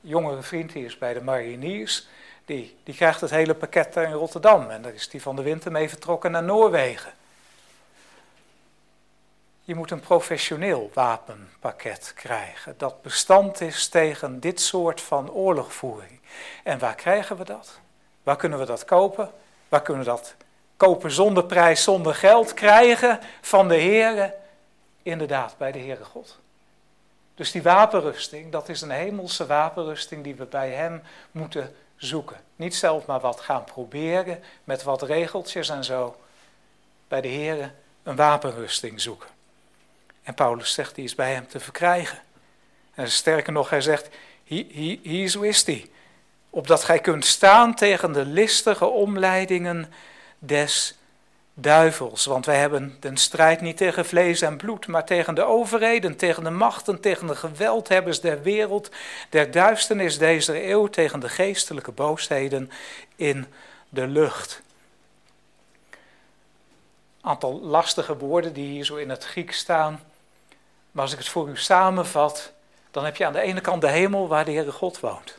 A: jongere vriend, die is bij de mariniers. Die, die krijgt het hele pakket daar in Rotterdam. En daar is die van de winter mee vertrokken naar Noorwegen. Je moet een professioneel wapenpakket krijgen. Dat bestand is tegen dit soort van oorlogvoering. En waar krijgen we dat? Waar kunnen we dat kopen? Waar kunnen we dat kopen zonder prijs, zonder geld krijgen van de Heere? Inderdaad, bij de Heere God. Dus die wapenrusting, dat is een hemelse wapenrusting die we bij Hem moeten zoeken. Niet zelf maar wat gaan proberen met wat regeltjes en zo. Bij de Heere een wapenrusting zoeken. En Paulus zegt, die is bij Hem te verkrijgen. En sterker nog, hij zegt, hier zo is die opdat gij kunt staan tegen de listige omleidingen des duivels. Want wij hebben den strijd niet tegen vlees en bloed, maar tegen de overheden, tegen de machten, tegen de geweldhebbers der wereld, der duisternis deze eeuw, tegen de geestelijke boosheden in de lucht. Aantal lastige woorden die hier zo in het Grieks staan. Maar als ik het voor u samenvat, dan heb je aan de ene kant de hemel waar de Heere God woont.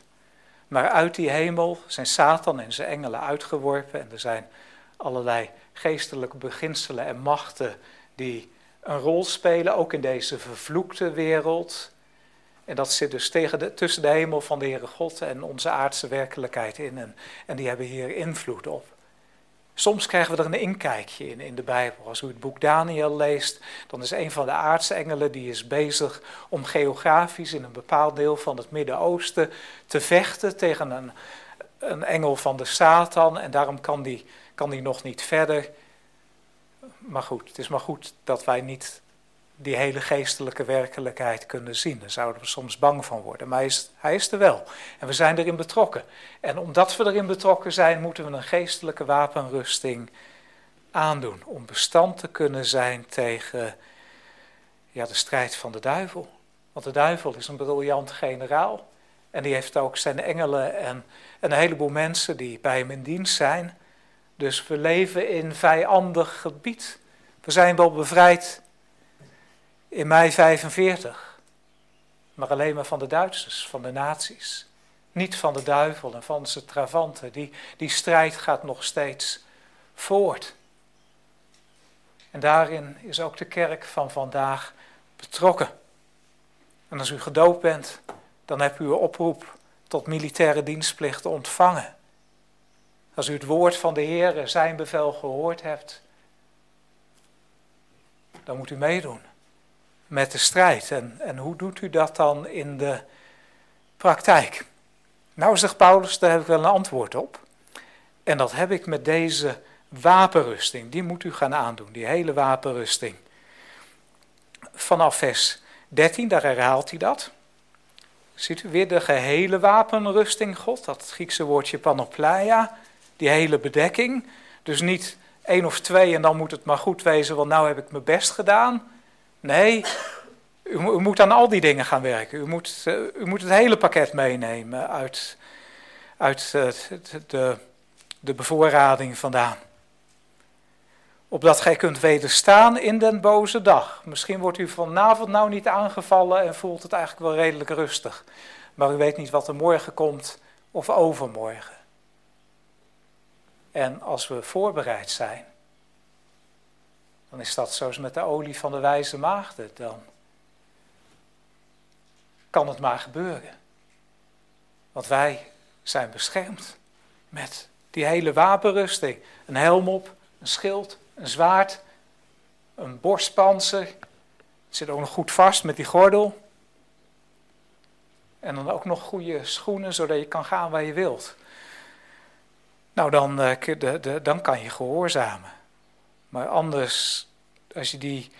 A: Maar uit die hemel zijn Satan en zijn engelen uitgeworpen en er zijn allerlei geestelijke beginselen en machten die een rol spelen, ook in deze vervloekte wereld. En dat zit dus tegen de, tussen de hemel van de Heere God en onze aardse werkelijkheid in. En, en die hebben hier invloed op. Soms krijgen we er een inkijkje in in de Bijbel. Als u het boek Daniel leest, dan is een van de aardse engelen die is bezig om geografisch in een bepaald deel van het Midden-Oosten te vechten tegen een, een engel van de Satan. En daarom kan die, kan die nog niet verder. Maar goed, het is maar goed dat wij niet die hele geestelijke werkelijkheid kunnen zien. Daar zouden we soms bang van worden. Maar hij is, hij is er wel. En we zijn erin betrokken. En omdat we erin betrokken zijn, moeten we een geestelijke wapenrusting aandoen. Om bestand te kunnen zijn tegen Ja, de strijd van de duivel. Want de duivel is een briljant generaal. En die heeft ook zijn engelen en een heleboel mensen die bij hem in dienst zijn. Dus we leven in vijandig gebied. We zijn wel bevrijd in mei 45. Maar alleen maar van de Duitsers, van de nazi's. Niet van de duivel en van zijn travanten. Die, die strijd gaat nog steeds voort. En daarin is ook de kerk van vandaag betrokken. En als u gedoopt bent, dan hebt u een oproep tot militaire dienstplicht ontvangen. Als u het woord van de Heer, zijn bevel gehoord hebt, dan moet u meedoen met de strijd. En, en hoe doet u dat dan in de praktijk? Nou, zegt Paulus, daar heb ik wel een antwoord op. En dat heb ik met deze wapenrusting. Die moet u gaan aandoen, die hele wapenrusting. Vanaf vers 13, daar herhaalt hij dat. Ziet u weer de gehele wapenrusting, God, dat Griekse woordje panopleia, die hele bedekking. Dus niet één of twee en dan moet het maar goed wezen, want nou heb ik mijn best gedaan. Nee, u, moet aan al die dingen gaan werken. U moet, uh, u moet het hele pakket meenemen uit, uit uh, de, de bevoorrading vandaan. Opdat gij kunt wederstaan in den boze dag. Misschien wordt u vanavond nou niet aangevallen en voelt het eigenlijk wel redelijk rustig. Maar u weet niet wat er morgen komt of overmorgen. En als we voorbereid zijn, dan is dat zoals met de olie van de wijze maagden. Dan kan het maar gebeuren. Want wij zijn beschermd met die hele wapenrusting. Een helm op, een schild, een zwaard, een borstpanzer. Het zit ook nog goed vast met die gordel. En dan ook nog goede schoenen, zodat je kan gaan waar je wilt. Nou, dan, de, dan kan je gehoorzamen. Maar anders, als je die,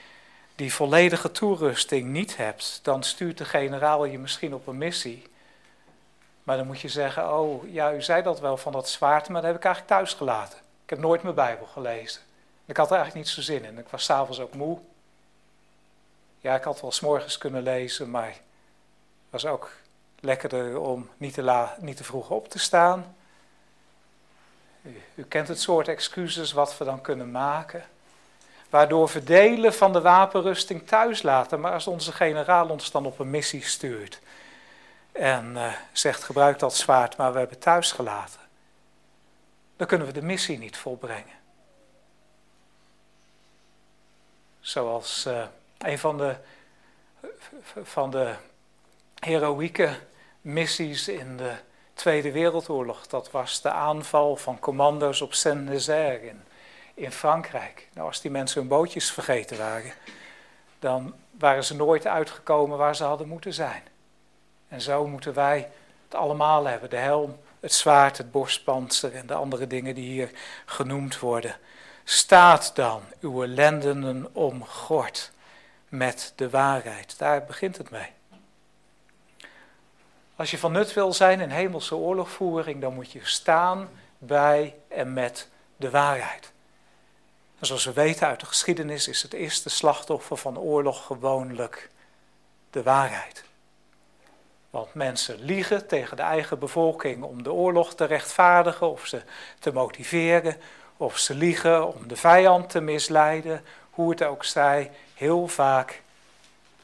A: die volledige toerusting niet hebt, dan stuurt de generaal je misschien op een missie. Maar dan moet je zeggen, oh ja, u zei dat wel van dat zwaard, maar dat heb ik eigenlijk thuis gelaten. Ik heb nooit mijn Bijbel gelezen. Ik had er eigenlijk niet zo zin in. Ik was s'avonds ook moe. Ja, ik had wel s'morgens kunnen lezen, maar het was ook lekkerder om niet te, la, niet te vroeg op te staan. U, kent het soort excuses wat we dan kunnen maken. Waardoor we delen van de wapenrusting thuis laten. Maar als onze generaal ons dan op een missie stuurt. En uh, zegt gebruik dat zwaard, maar we hebben thuis gelaten. Dan kunnen we de missie niet volbrengen. Zoals uh, een van de, van de heroïeke missies in de Tweede Wereldoorlog. Dat was de aanval van commando's op Saint-Nazaire in, Frankrijk. Nou, als die mensen hun bootjes vergeten waren, dan waren ze nooit uitgekomen waar ze hadden moeten zijn. En zo moeten wij het allemaal hebben: de helm, het zwaard, het borstpanzer en de andere dingen die hier genoemd worden. Staat dan uw lendenen omgord met de waarheid. Daar begint het mee. Als je van nut wil zijn in hemelse oorlogvoering, dan moet je staan bij en met de waarheid. Zoals we weten uit de geschiedenis is het eerste slachtoffer van oorlog gewoonlijk de waarheid. Want mensen liegen tegen de eigen bevolking om de oorlog te rechtvaardigen of ze te motiveren, of ze liegen om de vijand te misleiden, hoe het ook zij, heel vaak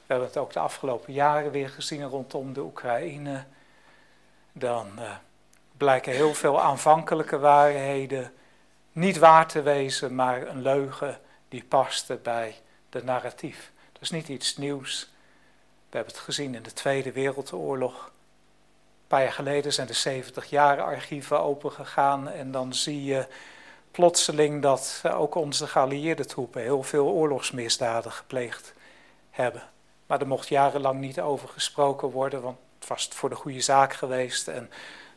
A: we hebben het ook de afgelopen jaren weer gezien rondom de Oekraïne. Dan uh, blijken heel veel aanvankelijke waarheden niet waar te wezen, maar een leugen die paste bij de narratief. Dat is niet iets nieuws. We hebben het gezien in de Tweede Wereldoorlog. Een paar jaar geleden zijn de 70 jaar archieven opengegaan en dan zie je plotseling dat ook onze geallieerde troepen heel veel oorlogsmisdaden gepleegd hebben. Maar er mocht jarenlang niet over gesproken worden, want het was voor de goede zaak geweest en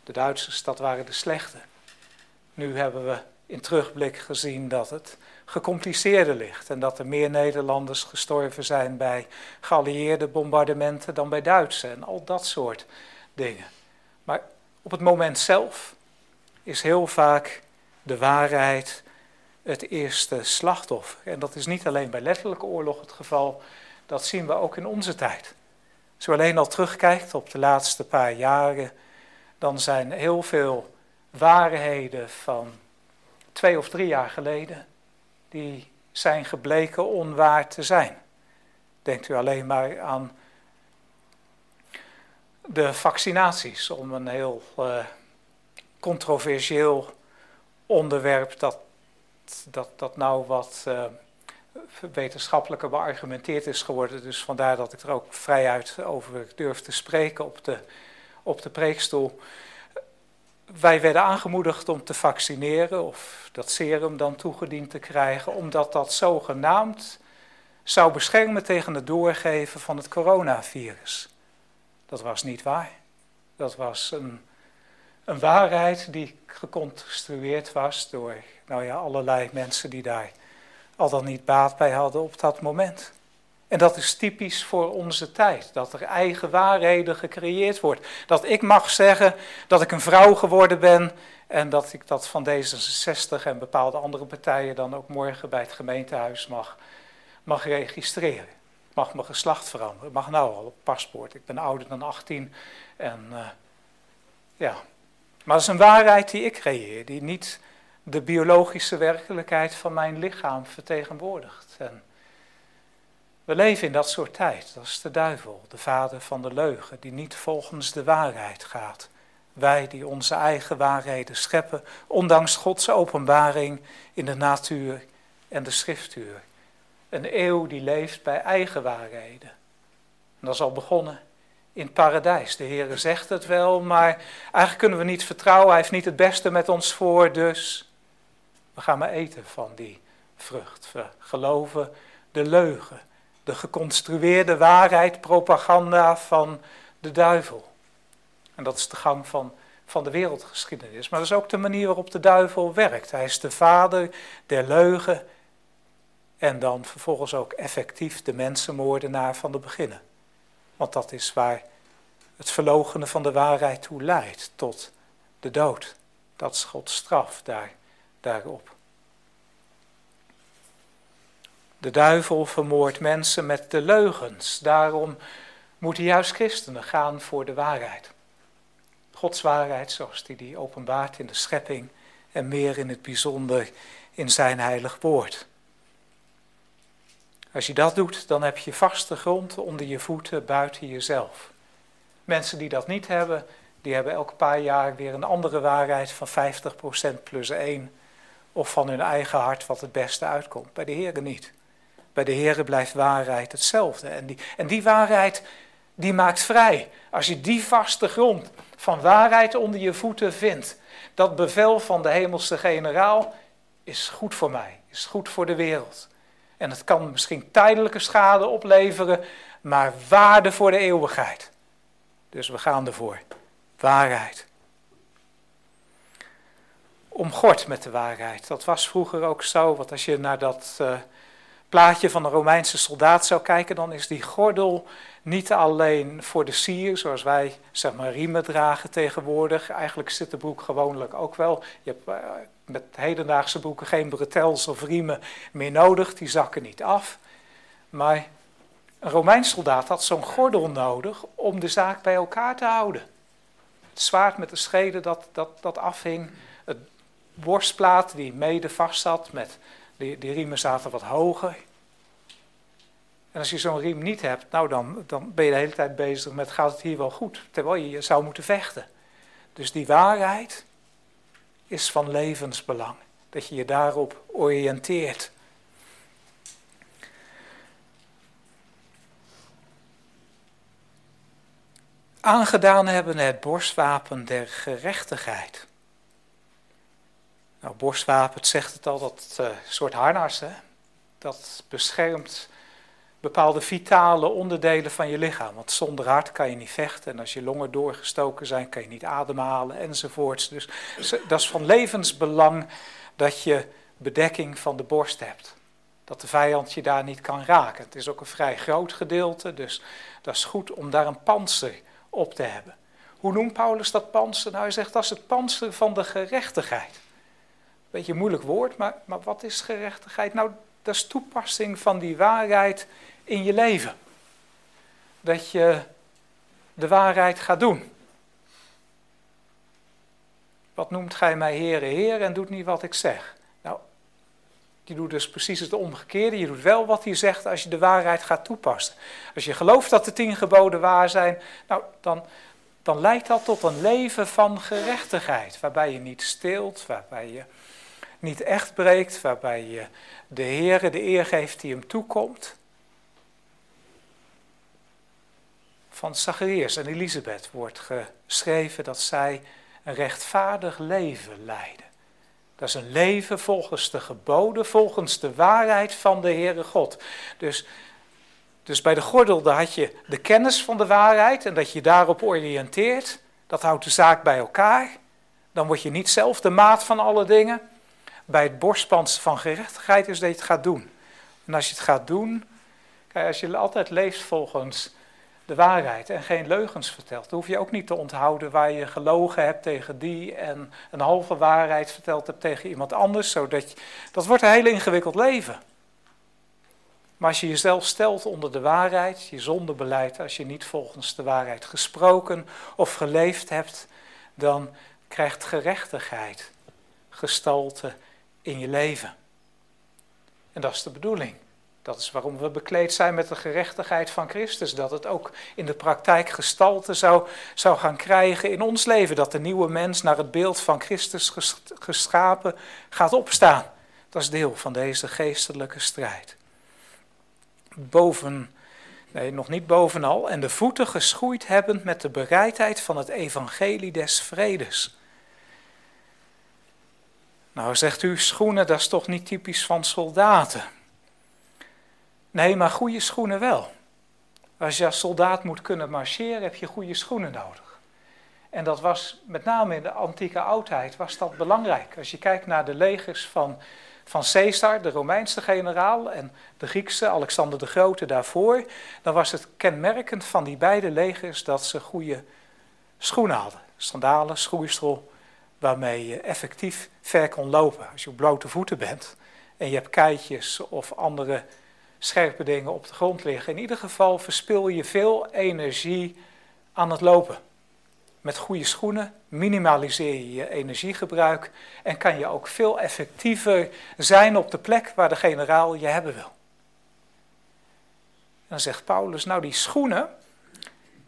A: de Duitsers, dat waren de slechte. Nu hebben we in terugblik gezien dat het gecompliceerder ligt en dat er meer Nederlanders gestorven zijn bij geallieerde bombardementen dan bij Duitse en al dat soort dingen. Maar op het moment zelf is heel vaak de waarheid het eerste slachtoffer. En dat is niet alleen bij letterlijke oorlog het geval, dat zien we ook in onze tijd. Als u alleen al terugkijkt op de laatste paar jaren, dan zijn heel veel waarheden van twee of drie jaar geleden, die zijn gebleken onwaar te zijn. Denkt u alleen maar aan de vaccinaties, om een heel uh, controversieel onderwerp dat, dat, dat nou wat uh, wetenschappelijker beargumenteerd is geworden. Dus vandaar dat ik er ook vrijuit over durf te spreken op de, op de preekstoel. Wij werden aangemoedigd om te vaccineren of dat serum dan toegediend te krijgen, omdat dat zogenaamd zou beschermen tegen het doorgeven van het coronavirus. Dat was niet waar. Dat was een, een waarheid die geconstrueerd was door nou ja, allerlei mensen die daar al dan niet baat bij hadden op dat moment. En dat is typisch voor onze tijd, dat er eigen waarheden gecreëerd wordt. Dat ik mag zeggen dat ik een vrouw geworden ben en dat ik dat van D66 en bepaalde andere partijen dan ook morgen bij het gemeentehuis mag, mag registreren. Mag mijn geslacht veranderen. Mag nou al op paspoort. Ik ben ouder dan 18. En uh, ja. Maar dat is een waarheid die ik creëer, die niet de biologische werkelijkheid van mijn lichaam vertegenwoordigt. En we leven in dat soort tijd. Dat is de duivel, de vader van de leugen, die niet volgens de waarheid gaat. Wij die onze eigen waarheden scheppen, ondanks Gods openbaring in de natuur en de schriftuur. Een eeuw die leeft bij eigen waarheden. En dat is al begonnen in het paradijs. De Heere zegt het wel, maar eigenlijk kunnen we niet vertrouwen. Hij heeft niet het beste met ons voor, dus we gaan maar eten van die vrucht. We geloven de leugen, de geconstrueerde waarheid, propaganda van de duivel. En dat is de gang van, van de wereldgeschiedenis. Maar dat is ook de manier waarop de duivel werkt. Hij is de vader der leugen en dan vervolgens ook effectief de mensenmoordenaar van de beginnen. Want dat is waar het verlogenen van de waarheid toe leidt, tot de dood. Dat is Gods straf daar, daarop. De duivel vermoordt mensen met de leugens. Daarom moeten juist christenen gaan voor de waarheid. Gods waarheid zoals die die openbaart in de schepping en meer in het bijzonder in zijn heilig woord. Als je dat doet, dan heb je vaste grond onder je voeten buiten jezelf. Mensen die dat niet hebben, die hebben elk paar jaar weer een andere waarheid van 50% plus 1. Of van hun eigen hart wat het beste uitkomt. Bij de Heren niet. Bij de Heren blijft waarheid hetzelfde. En die, en die waarheid, die maakt vrij. Als je die vaste grond van waarheid onder je voeten vindt. Dat bevel van de hemelse generaal is goed voor mij, is goed voor de wereld. En het kan misschien tijdelijke schade opleveren, maar waarde voor de eeuwigheid. Dus we gaan ervoor. Waarheid. Omgord met de waarheid. Dat was vroeger ook zo, want als je naar dat uh, plaatje van een Romeinse soldaat zou kijken, dan is die gordel niet alleen voor de sier, zoals wij zeg maar riemen dragen tegenwoordig. Eigenlijk zit de broek gewoonlijk ook wel. Je hebt uh, met hedendaagse broeken geen bretels of riemen meer nodig, die zakken niet af. Maar een Romeins soldaat had zo'n gordel nodig om de zaak bij elkaar te houden. Het zwaard met de schede dat, dat, dat afhing, borstplaat die mede vast zat, met, die, die riemen zaten wat hoger. En als je zo'n riem niet hebt, nou dan, dan ben je de hele tijd bezig met gaat het hier wel goed, terwijl je, zou moeten vechten. Dus die waarheid is van levensbelang, dat je je daarop oriënteert. Aangedaan hebben het borstwapen der gerechtigheid. Nou, borstwapen, het zegt het al, dat uh, soort harnas, hè? dat beschermt bepaalde vitale onderdelen van je lichaam. Want zonder hart kan je niet vechten. En als je longen doorgestoken zijn, kan je niet ademhalen enzovoorts. Dus dat is van levensbelang dat je bedekking van de borst hebt. Dat de vijand je daar niet kan raken. Het is ook een vrij groot gedeelte, dus dat is goed om daar een panzer op te hebben. Hoe noemt Paulus dat panzer? Nou, hij zegt dat is het panzer van de gerechtigheid. Beetje een moeilijk woord, maar, maar wat is gerechtigheid? Nou, dat is toepassing van die waarheid in je leven. Dat je de waarheid gaat doen. Wat noemt gij mij Heere, Heer en doet niet wat ik zeg? Nou, je doet dus precies het omgekeerde. Je doet wel wat hij zegt als je de waarheid gaat toepassen. Als je gelooft dat de tien geboden waar zijn, nou, dan, dan leidt dat tot een leven van gerechtigheid. Waarbij je niet steelt, waarbij je niet echt breekt, waarbij je de Heere de eer geeft die hem toekomt. Van Zacharias en Elisabeth wordt geschreven dat zij een rechtvaardig leven leiden. Dat is een leven volgens de geboden, volgens de waarheid van de Heere God. Dus, dus bij de gordel daar had je de kennis van de waarheid en dat je daarop oriënteert. Dat houdt de zaak bij elkaar. Dan word je niet zelf de maat van alle dingen. Bij het borstpand van gerechtigheid is dat je het gaat doen. En als je het gaat doen, kijk, als je altijd leeft volgens de waarheid en geen leugens vertelt. Dan hoef je ook niet te onthouden waar je gelogen hebt tegen die en een halve waarheid verteld hebt tegen iemand anders. Zodat je, dat wordt een heel ingewikkeld leven. Maar als je jezelf stelt onder de waarheid, je zonde beleidt, als je niet volgens de waarheid gesproken of geleefd hebt, dan krijgt gerechtigheid gestalte in je leven. En dat is de bedoeling. Dat is waarom we bekleed zijn met de gerechtigheid van Christus. Dat het ook in de praktijk gestalte zou, zou gaan krijgen in ons leven. Dat de nieuwe mens naar het beeld van Christus geschapen gaat opstaan. Dat is deel van deze geestelijke strijd. Boven, nee, nog niet bovenal. En de voeten geschoeid hebben met de bereidheid van het evangelie des vredes. Nou, zegt u, schoenen, dat is toch niet typisch van soldaten? Nee, maar goede schoenen wel. Als je als soldaat moet kunnen marcheren, heb je goede schoenen nodig. En dat was met name in de antieke oudheid was dat belangrijk. Als je kijkt naar de legers van, van Caesar, de Romeinse generaal, en de Griekse Alexander de Grote daarvoor, dan was het kenmerkend van die beide legers dat ze goede schoenen hadden. Sandalen, schoeisel, waarmee je effectief ver kon lopen. Als je op blote voeten bent en je hebt keitjes of andere scherpe dingen op de grond liggen. In ieder geval verspil je veel energie aan het lopen. Met goede schoenen minimaliseer je je energiegebruik en kan je ook veel effectiever zijn op de plek waar de generaal je hebben wil. dan zegt Paulus, nou die schoenen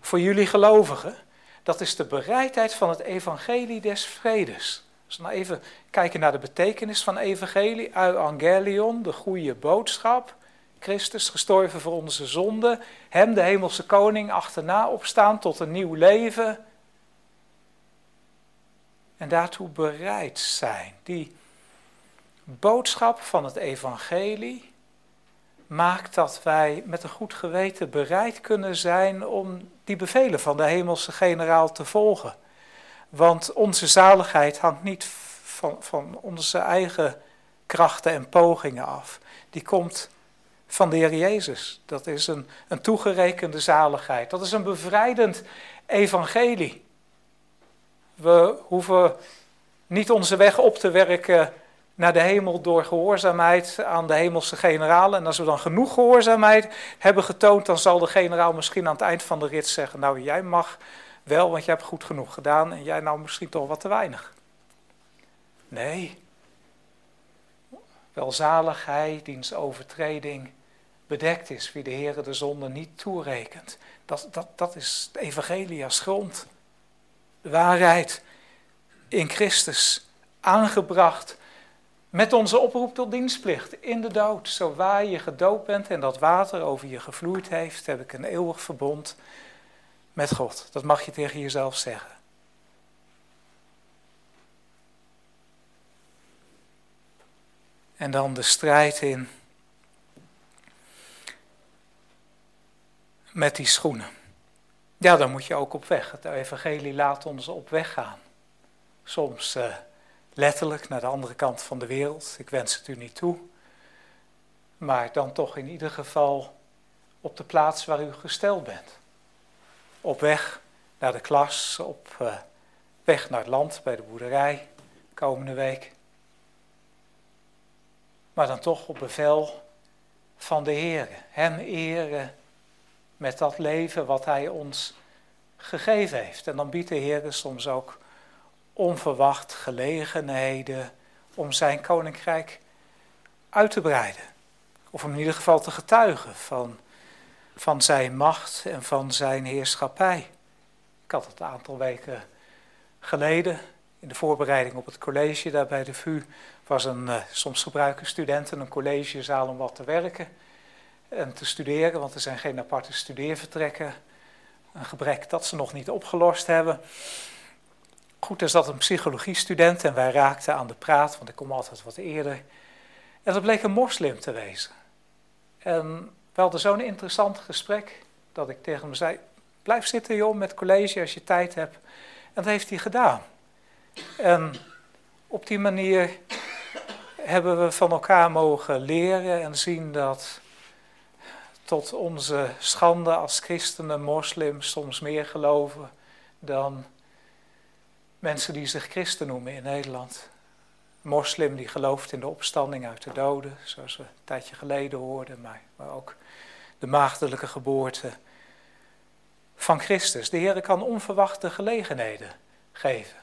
A: voor jullie gelovigen, dat is de bereidheid van het evangelie des vredes. Als we nou even kijken naar de betekenis van evangelie, euangelion, de goede boodschap, Christus, gestorven voor onze zonden, hem, de hemelse koning, achterna opstaan tot een nieuw leven. En daartoe bereid zijn. Die boodschap van het evangelie maakt dat wij met een goed geweten bereid kunnen zijn om die bevelen van de hemelse generaal te volgen. Want onze zaligheid hangt niet van, van onze eigen krachten en pogingen af. Die komt van de Heer Jezus. Dat is een, een toegerekende zaligheid. Dat is een bevrijdend evangelie. We hoeven niet onze weg op te werken naar de hemel door gehoorzaamheid aan de hemelse generaal. En als we dan genoeg gehoorzaamheid hebben getoond, dan zal de generaal misschien aan het eind van de rit zeggen: Nou, jij mag wel, want je hebt goed genoeg gedaan en jij nou misschien toch wat te weinig. Nee. Welzaligheid, diens overtreding bedekt is, wie de Heer de zonde niet toerekent. Dat, dat, dat is het evangelie grond. De waarheid in Christus aangebracht met onze oproep tot dienstplicht in de dood. Zo waar je gedoopt bent en dat water over je gevloeid heeft, heb ik een eeuwig verbond met God. Dat mag je tegen jezelf zeggen. En dan de strijd in met die schoenen. Ja, dan moet je ook op weg. Het evangelie laat ons op weg gaan. Soms uh, letterlijk naar de andere kant van de wereld. Ik wens het u niet toe. Maar dan toch in ieder geval op de plaats waar u gesteld bent. Op weg naar de klas, op uh, weg naar het land bij de boerderij komende week. Maar dan toch op bevel van de Heer. Hem eren met dat leven wat Hij ons gegeven heeft. En dan biedt de Heer soms ook onverwacht gelegenheden om zijn koninkrijk uit te breiden. Of om in ieder geval te getuigen van, van zijn macht en van zijn heerschappij. Ik had het een aantal weken geleden in de voorbereiding op het college daar bij de VU was een, uh, soms gebruiken studenten een collegezaal om wat te werken en te studeren, want er zijn geen aparte studeervertrekken. Een gebrek dat ze nog niet opgelost hebben. Goed, er zat een psychologiestudent en wij raakten aan de praat, want ik kom altijd wat eerder. En dat bleek een moslim te wezen. En we hadden zo'n interessant gesprek dat ik tegen hem zei: Blijf zitten, joh, met college als je tijd hebt. En dat heeft hij gedaan. En op die manier hebben we van elkaar mogen leren en zien dat tot onze schande als christenen, moslims soms meer geloven dan mensen die zich christen noemen in Nederland. Moslim die gelooft in de opstanding uit de doden, zoals we een tijdje geleden hoorden, maar, maar ook de maagdelijke geboorte van Christus. De Heer kan onverwachte gelegenheden geven.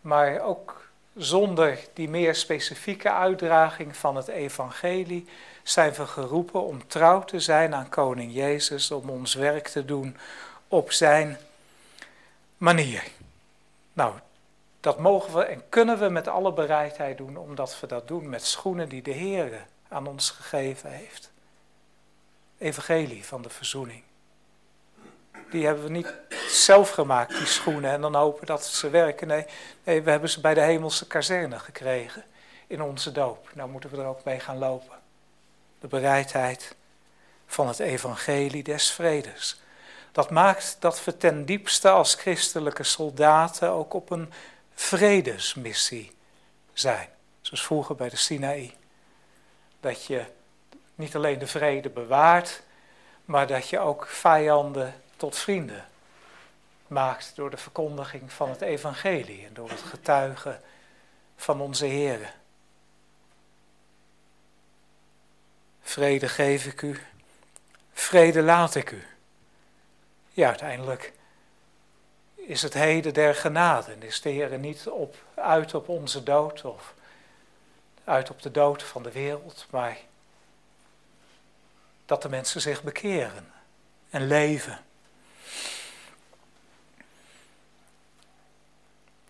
A: Maar ook zonder die meer specifieke uitdraging van het evangelie zijn we geroepen om trouw te zijn aan koning Jezus, om ons werk te doen op zijn manier. Nou, dat mogen we en kunnen we met alle bereidheid doen, omdat we dat doen met schoenen die de Heer aan ons gegeven heeft. Evangelie van de verzoening. Die hebben we niet zelf gemaakt, die schoenen, en dan hopen dat ze werken. Nee, nee, we hebben ze bij de hemelse kazerne gekregen in onze doop. Nou moeten we er ook mee gaan lopen. De bereidheid van het evangelie des vredes. Dat maakt dat we ten diepste als christelijke soldaten ook op een vredesmissie zijn. Zoals vroeger bij de Sinaï. Dat je niet alleen de vrede bewaart, maar dat je ook vijanden tot vrienden maakt door de verkondiging van het evangelie en door het getuigen van onze Heer. Vrede geef ik u, vrede laat ik u. Ja, uiteindelijk is het heden der genade en is de Heer niet op, uit op onze dood of uit op de dood van de wereld, maar dat de mensen zich bekeren en leven.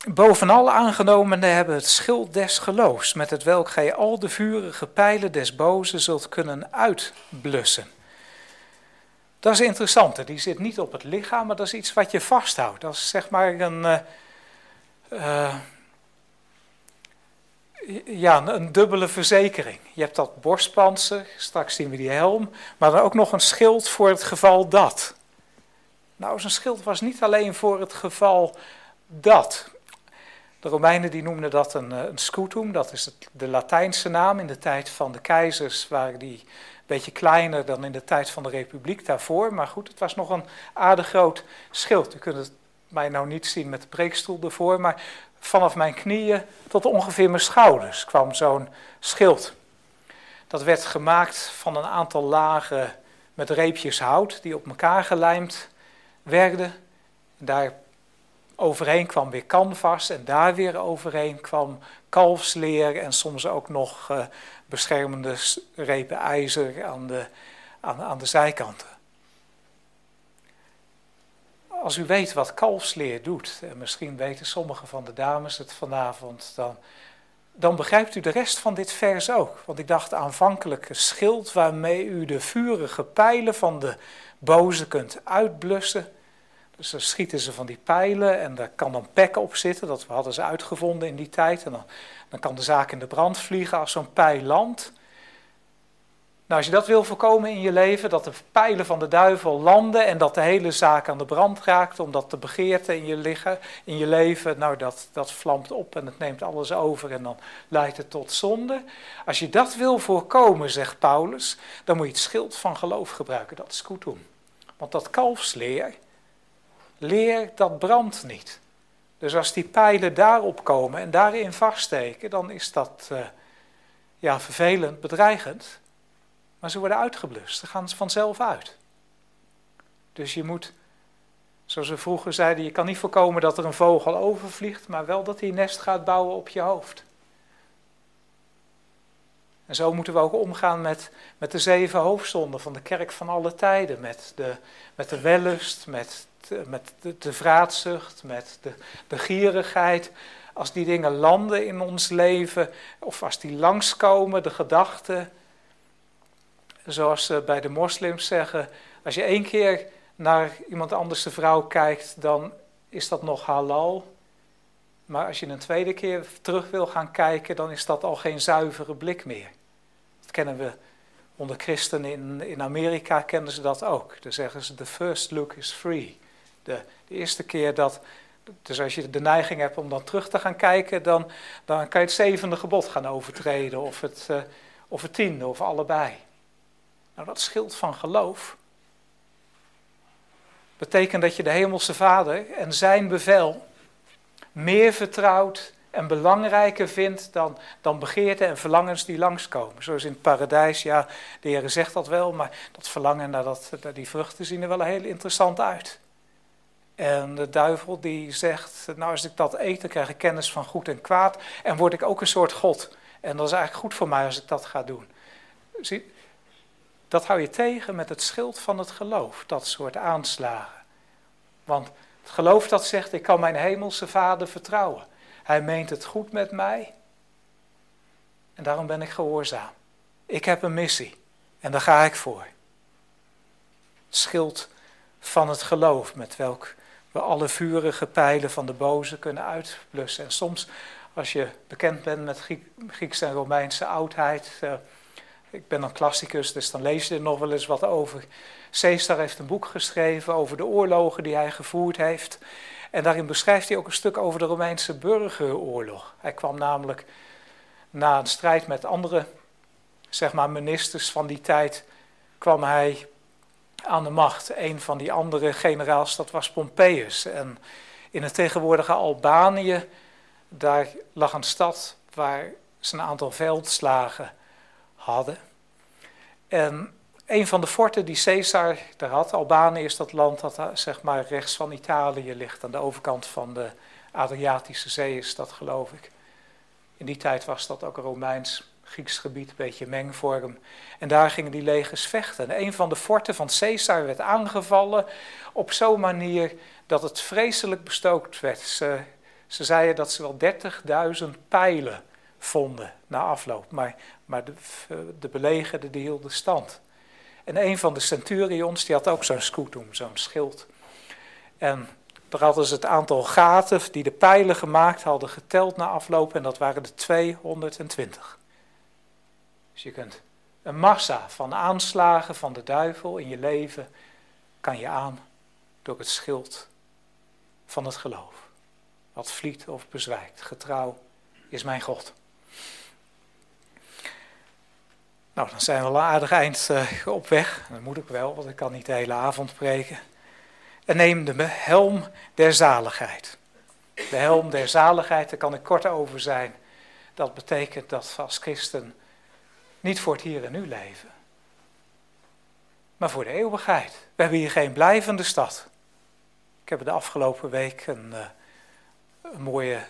A: Bovenal aangenomenen hebben het schild des geloofs, met het welk gij al de vurige pijlen des bozen zult kunnen uitblussen. Dat is interessant, die zit niet op het lichaam, maar dat is iets wat je vasthoudt. Dat is zeg maar een, uh, uh, ja, een dubbele verzekering. Je hebt dat borstpanzer, straks zien we die helm, maar dan ook nog een schild voor het geval dat. Nou, zo'n schild was niet alleen voor het geval dat. De Romeinen die noemden dat een, eh, een scutum, dat is het, de Latijnse naam. In de tijd van de keizers waren die beetje kleiner dan in de tijd van de republiek daarvoor. Maar goed, het was nog een aardig groot schild. U kunt het mij nou niet zien met de preekstoel ervoor, maar vanaf mijn knieën tot ongeveer mijn schouders kwam zo'n schild. Dat werd gemaakt van een aantal lagen met reepjes hout die op elkaar gelijmd werden. Daar overheen kwam weer canvas en daar weer overheen kwam kalfsleer en soms ook nog uh, beschermende repen ijzer aan de, aan, aan de zijkanten. Als u weet wat kalfsleer doet, en misschien weten sommige van de dames het vanavond, dan, dan begrijpt u de rest van dit vers ook. Want ik dacht aanvankelijk schild waarmee u de vurige pijlen van de boze kunt uitblussen. Dus dan schieten ze van die pijlen en daar kan dan pek op zitten. Dat hadden ze uitgevonden in die tijd. En dan, dan kan de zaak in de brand vliegen als zo'n pijl landt. Nou, als je dat wil voorkomen in je leven, dat de pijlen van de duivel landen en dat de hele zaak aan de brand raakt, omdat de begeerte in je, liggen, in je leven, nou dat, dat vlamt op en het neemt alles over en dan leidt het tot zonde. Als je dat wil voorkomen, zegt Paulus, dan moet je het schild van geloof gebruiken, dat is goed. Want dat kalfsleer, leer dat brandt niet. Dus als die pijlen daarop komen en daarin vaststeken, dan is dat, uh, ja, vervelend, bedreigend, maar ze worden uitgeblust. Ze gaan vanzelf uit. Dus je moet, zoals we vroeger zeiden, je kan niet voorkomen dat er een vogel overvliegt, maar wel dat hij nest gaat bouwen op je hoofd. En zo moeten we ook omgaan met, met de zeven hoofdzonden van de kerk van alle tijden. Met de, met de wellust, met, met de, de vraatzucht, met de, de gierigheid. Als die dingen landen in ons leven, of als die langskomen, de gedachten. Zoals ze bij de moslims zeggen, als je één keer naar iemand anders de vrouw kijkt, dan is dat nog halal. Maar als je een tweede keer terug wil gaan kijken, dan is dat al geen zuivere blik meer. Dat kennen we onder christenen in, in Amerika, kennen ze dat ook. Dan zeggen ze, the first look is free. De, de eerste keer dat, dus als je de neiging hebt om dan terug te gaan kijken, dan, dan kan je het zevende gebod gaan overtreden, of het, uh, of het tiende, of allebei. Nou, dat schild van geloof betekent dat je de Hemelse Vader en zijn bevel meer vertrouwt en belangrijker vindt dan, dan begeerten en verlangens die langskomen. Zoals in het paradijs, ja, de Heer zegt dat wel, maar dat verlangen naar, dat, naar die vruchten zien er wel heel interessant uit. En de duivel die zegt, nou als ik dat eet, dan krijg ik kennis van goed en kwaad en word ik ook een soort God. En dat is eigenlijk goed voor mij als ik dat ga doen. Zie, dat hou je tegen met het schild van het geloof, dat soort aanslagen. Want het geloof dat zegt, ik kan mijn hemelse vader vertrouwen. Hij meent het goed met mij. En daarom ben ik gehoorzaam. Ik heb een missie. En daar ga ik voor. Het schild van het geloof met welk we alle vurige pijlen van de boze kunnen uitblussen. En soms, als je bekend bent met Griekse en Romeinse oudheid, uh, ik ben een klassicus, dus dan lees je er nog wel eens wat over. Caesar heeft een boek geschreven over de oorlogen die hij gevoerd heeft. En daarin beschrijft hij ook een stuk over de Romeinse burgeroorlog. Hij kwam namelijk na een strijd met andere zeg maar, ministers van die tijd, kwam hij aan de macht. Een van die andere generaals, dat was Pompeius. En in het tegenwoordige Albanië, daar lag een stad waar ze een aantal veldslagen hadden. En een van de forten die Caesar daar had, Albanië is dat land dat zeg maar rechts van Italië ligt, aan de overkant van de Adriatische Zee is dat geloof ik. In die tijd was dat ook een Romeins Grieks gebied, een beetje mengvorm. En daar gingen die legers vechten. En een van de forten van Caesar werd aangevallen op zo'n manier dat het vreselijk bestookt werd. Ze, ze zeiden dat ze wel 30.000 pijlen vonden na afloop. Maar, maar de, de belegerde die hielden stand. En een van de centurions, die had ook zo'n scutum, zo'n schild. En daar hadden ze het aantal gaten die de pijlen gemaakt hadden geteld na afloop. En dat waren er 220. Dus je kunt een massa van aanslagen van de duivel in je leven kan je aan door het schild van het geloof. Wat vliet of bezwijkt. Getrouw is mijn God. Nou, dan zijn we al een aardig eind uh, op weg. Dat moet ik wel, want ik kan niet de hele avond preken. En neem de helm der zaligheid. De helm der zaligheid, daar kan ik kort over zijn. Dat betekent dat als christen niet voor het hier en nu leven, maar voor de eeuwigheid. We hebben hier geen blijvende stad. Ik heb de afgelopen week een, uh, een mooie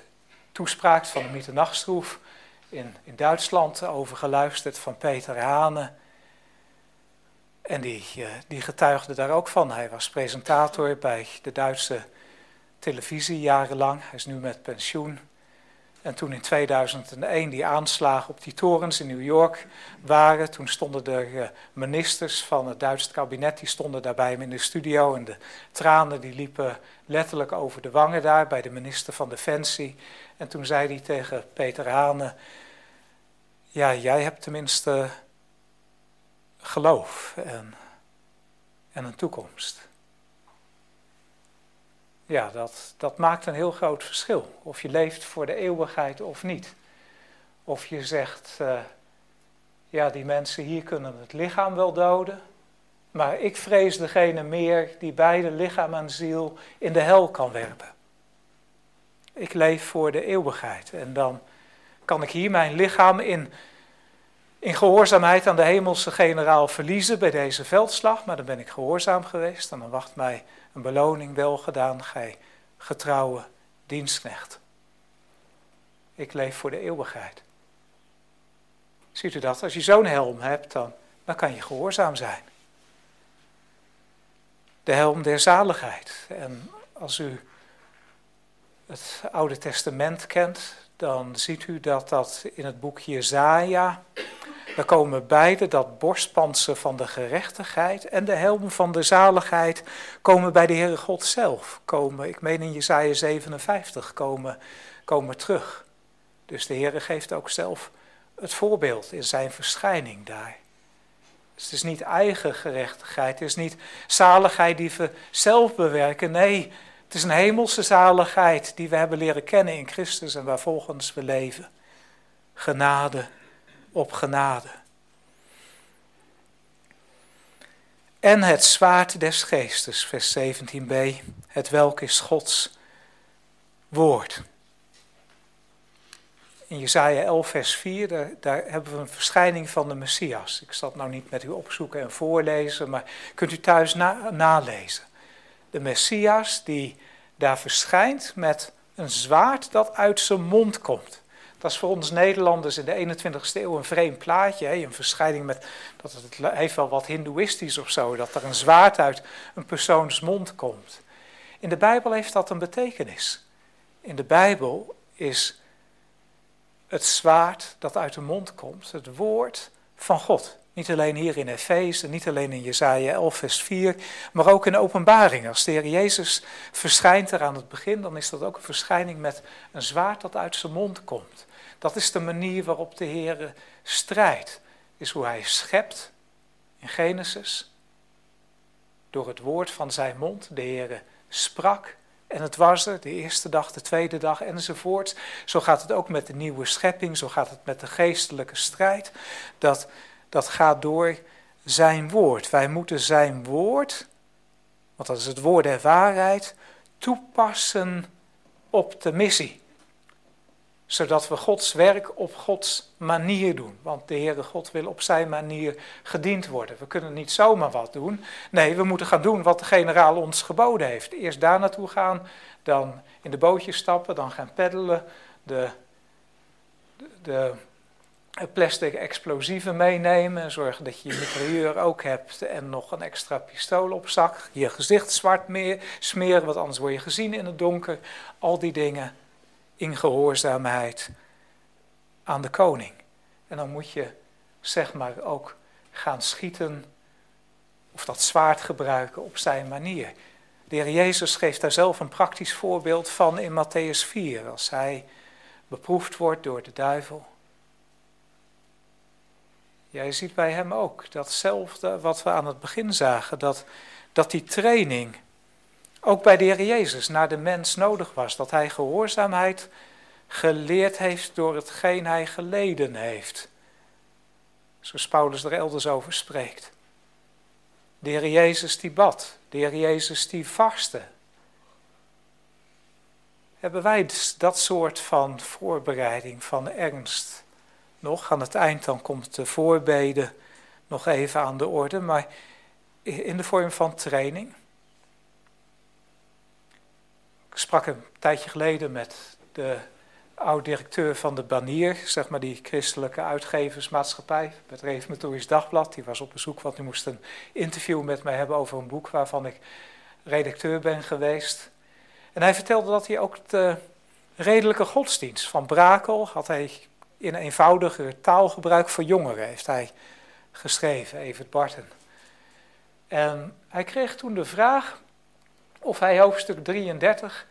A: toespraak van de Mieter Nachtstroef in, in Duitsland over geluisterd van Peter Hane. En die, uh, die getuigde daar ook van. Hij was presentator bij de Duitse televisie jarenlang. Hij is nu met pensioen. En toen in 2001 die aanslagen op die torens in New York waren, toen stonden er eh, ministers van het Duitse kabinet, die stonden daar bij hem in de studio en de tranen die liepen letterlijk over de wangen daar bij de minister van Defensie. En toen zei hij tegen Peter Hane, ja, jij hebt tenminste geloof en, en een toekomst. Ja, dat, dat maakt een heel groot verschil. Of je leeft voor de eeuwigheid of niet. Of je zegt, uh, ja, die mensen hier kunnen het lichaam wel doden. Maar ik vrees degene meer die beide lichaam en ziel in de hel kan werpen. Ik leef voor de eeuwigheid. En dan kan ik hier mijn lichaam in in gehoorzaamheid aan de hemelse generaal verliezen bij deze veldslag, maar dan ben ik gehoorzaam geweest en dan wacht mij een beloning wel gedaan, gij getrouwe dienstknecht. Ik leef voor de eeuwigheid. Ziet u dat? Als je zo'n helm hebt, dan, dan kan je gehoorzaam zijn. De helm der zaligheid. En als u het Oude Testament kent, dan ziet u dat dat in het boekje Jezaja, daar komen beide, dat borstpansen van de gerechtigheid en de helm van de zaligheid, komen bij de Heere God zelf. Komen, ik meen in Jezaja 57, komen, komen terug. Dus de Heere geeft ook zelf het voorbeeld in zijn verschijning daar. Dus het is niet eigen gerechtigheid, het is niet zaligheid die we zelf bewerken. Nee, het is een hemelse zaligheid die we hebben leren kennen in Christus en waarvolgens we leven. Genade op genade. En het zwaard des geestes, vers 17b, het welk is Gods woord. In Jesaja 11, vers 4, daar, daar, hebben we een verschijning van de Messias. Ik zal het nou niet met u opzoeken en voorlezen, maar kunt u thuis nalezen. De Messias die daar verschijnt met een zwaard dat uit zijn mond komt. Dat is voor ons Nederlanders in de 21ste eeuw een vreemd plaatje. Hè? Een verschijning met, dat het heeft wel wat hindoeïstisch of zo, dat er een zwaard uit een persoons mond komt. In de Bijbel heeft dat een betekenis. In de Bijbel is het zwaard dat uit de mond komt, het woord van God. Niet alleen hier in Efeze, niet alleen in Jesaja 11 vers 4, maar ook in openbaring. Als de Heer Jezus verschijnt er aan het begin, dan is dat ook een verschijning met een zwaard dat uit zijn mond komt. Dat is de manier waarop de Heer strijdt. Is hoe hij schept in Genesis. Door het woord van zijn mond. De Heer sprak en het was er, de eerste dag, de tweede dag enzovoort. Zo gaat het ook met de nieuwe schepping, zo gaat het met de geestelijke strijd. Dat, dat gaat door zijn woord. Wij moeten zijn woord, want dat is het woord der waarheid, toepassen op de missie zodat we Gods werk op Gods manier doen. Want de Heere God wil op zijn manier gediend worden. We kunnen niet zomaar wat doen. Nee, we moeten gaan doen wat de generaal ons geboden heeft. Eerst daar naartoe gaan, dan in de bootjes stappen, dan gaan peddelen, de, de, plastic explosieven meenemen, zorgen dat je je mitrailleur ook hebt en nog een extra pistool op zak, je gezicht zwart meer, smeren, want anders word je gezien in het donker. Al die dingen in gehoorzaamheid aan de koning. En dan moet je zeg maar ook gaan schieten of dat zwaard gebruiken op zijn manier. De heer Jezus geeft daar zelf een praktisch voorbeeld van in Matthäus 4, als hij beproefd wordt door de duivel. Jij ziet bij hem ook datzelfde wat we aan het begin zagen, dat, dat die training ook bij de Heer Jezus naar de mens nodig was. Dat hij gehoorzaamheid geleerd heeft door hetgeen hij geleden heeft. Zoals Paulus er elders over spreekt. De Heer Jezus die bad. De Heer Jezus die vastte. Hebben wij dus dat soort van voorbereiding, van ernst nog? Aan het eind dan komt de voorbeden nog even aan de orde, maar in de vorm van training. Ik sprak een tijdje geleden met de oud-directeur van de Banier, zeg maar die christelijke uitgeversmaatschappij, het Reformatorisch Dagblad. Die was op bezoek, want die moest een interview met mij hebben over een boek waarvan ik redacteur ben geweest. En hij vertelde dat hij ook de redelijke godsdienst van Brakel had hij in eenvoudiger taalgebruik voor jongeren, heeft hij geschreven, Evert Barten. En hij kreeg toen de vraag of hij hoofdstuk 33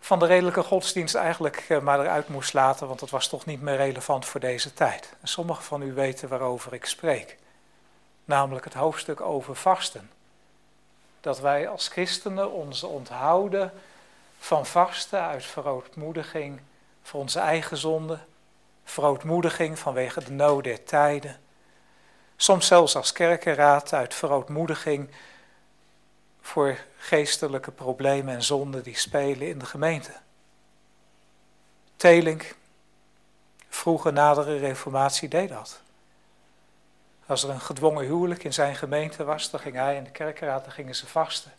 A: van de redelijke godsdienst eigenlijk eh, maar eruit moest laten, want dat was toch niet meer relevant voor deze tijd. En sommigen van u weten waarover ik spreek, namelijk het hoofdstuk over vasten. Dat wij als christenen ons onthouden van vasten uit verootmoediging voor onze eigen zonde, verootmoediging vanwege de nood der tijden, soms zelfs als kerkenraad uit verootmoediging voor geestelijke problemen en zonden die spelen in de gemeente. Telink, vroege nadere reformatie deed dat. Als er een gedwongen huwelijk in zijn gemeente was, dan ging hij en de kerkenraad, dan gingen ze vasten.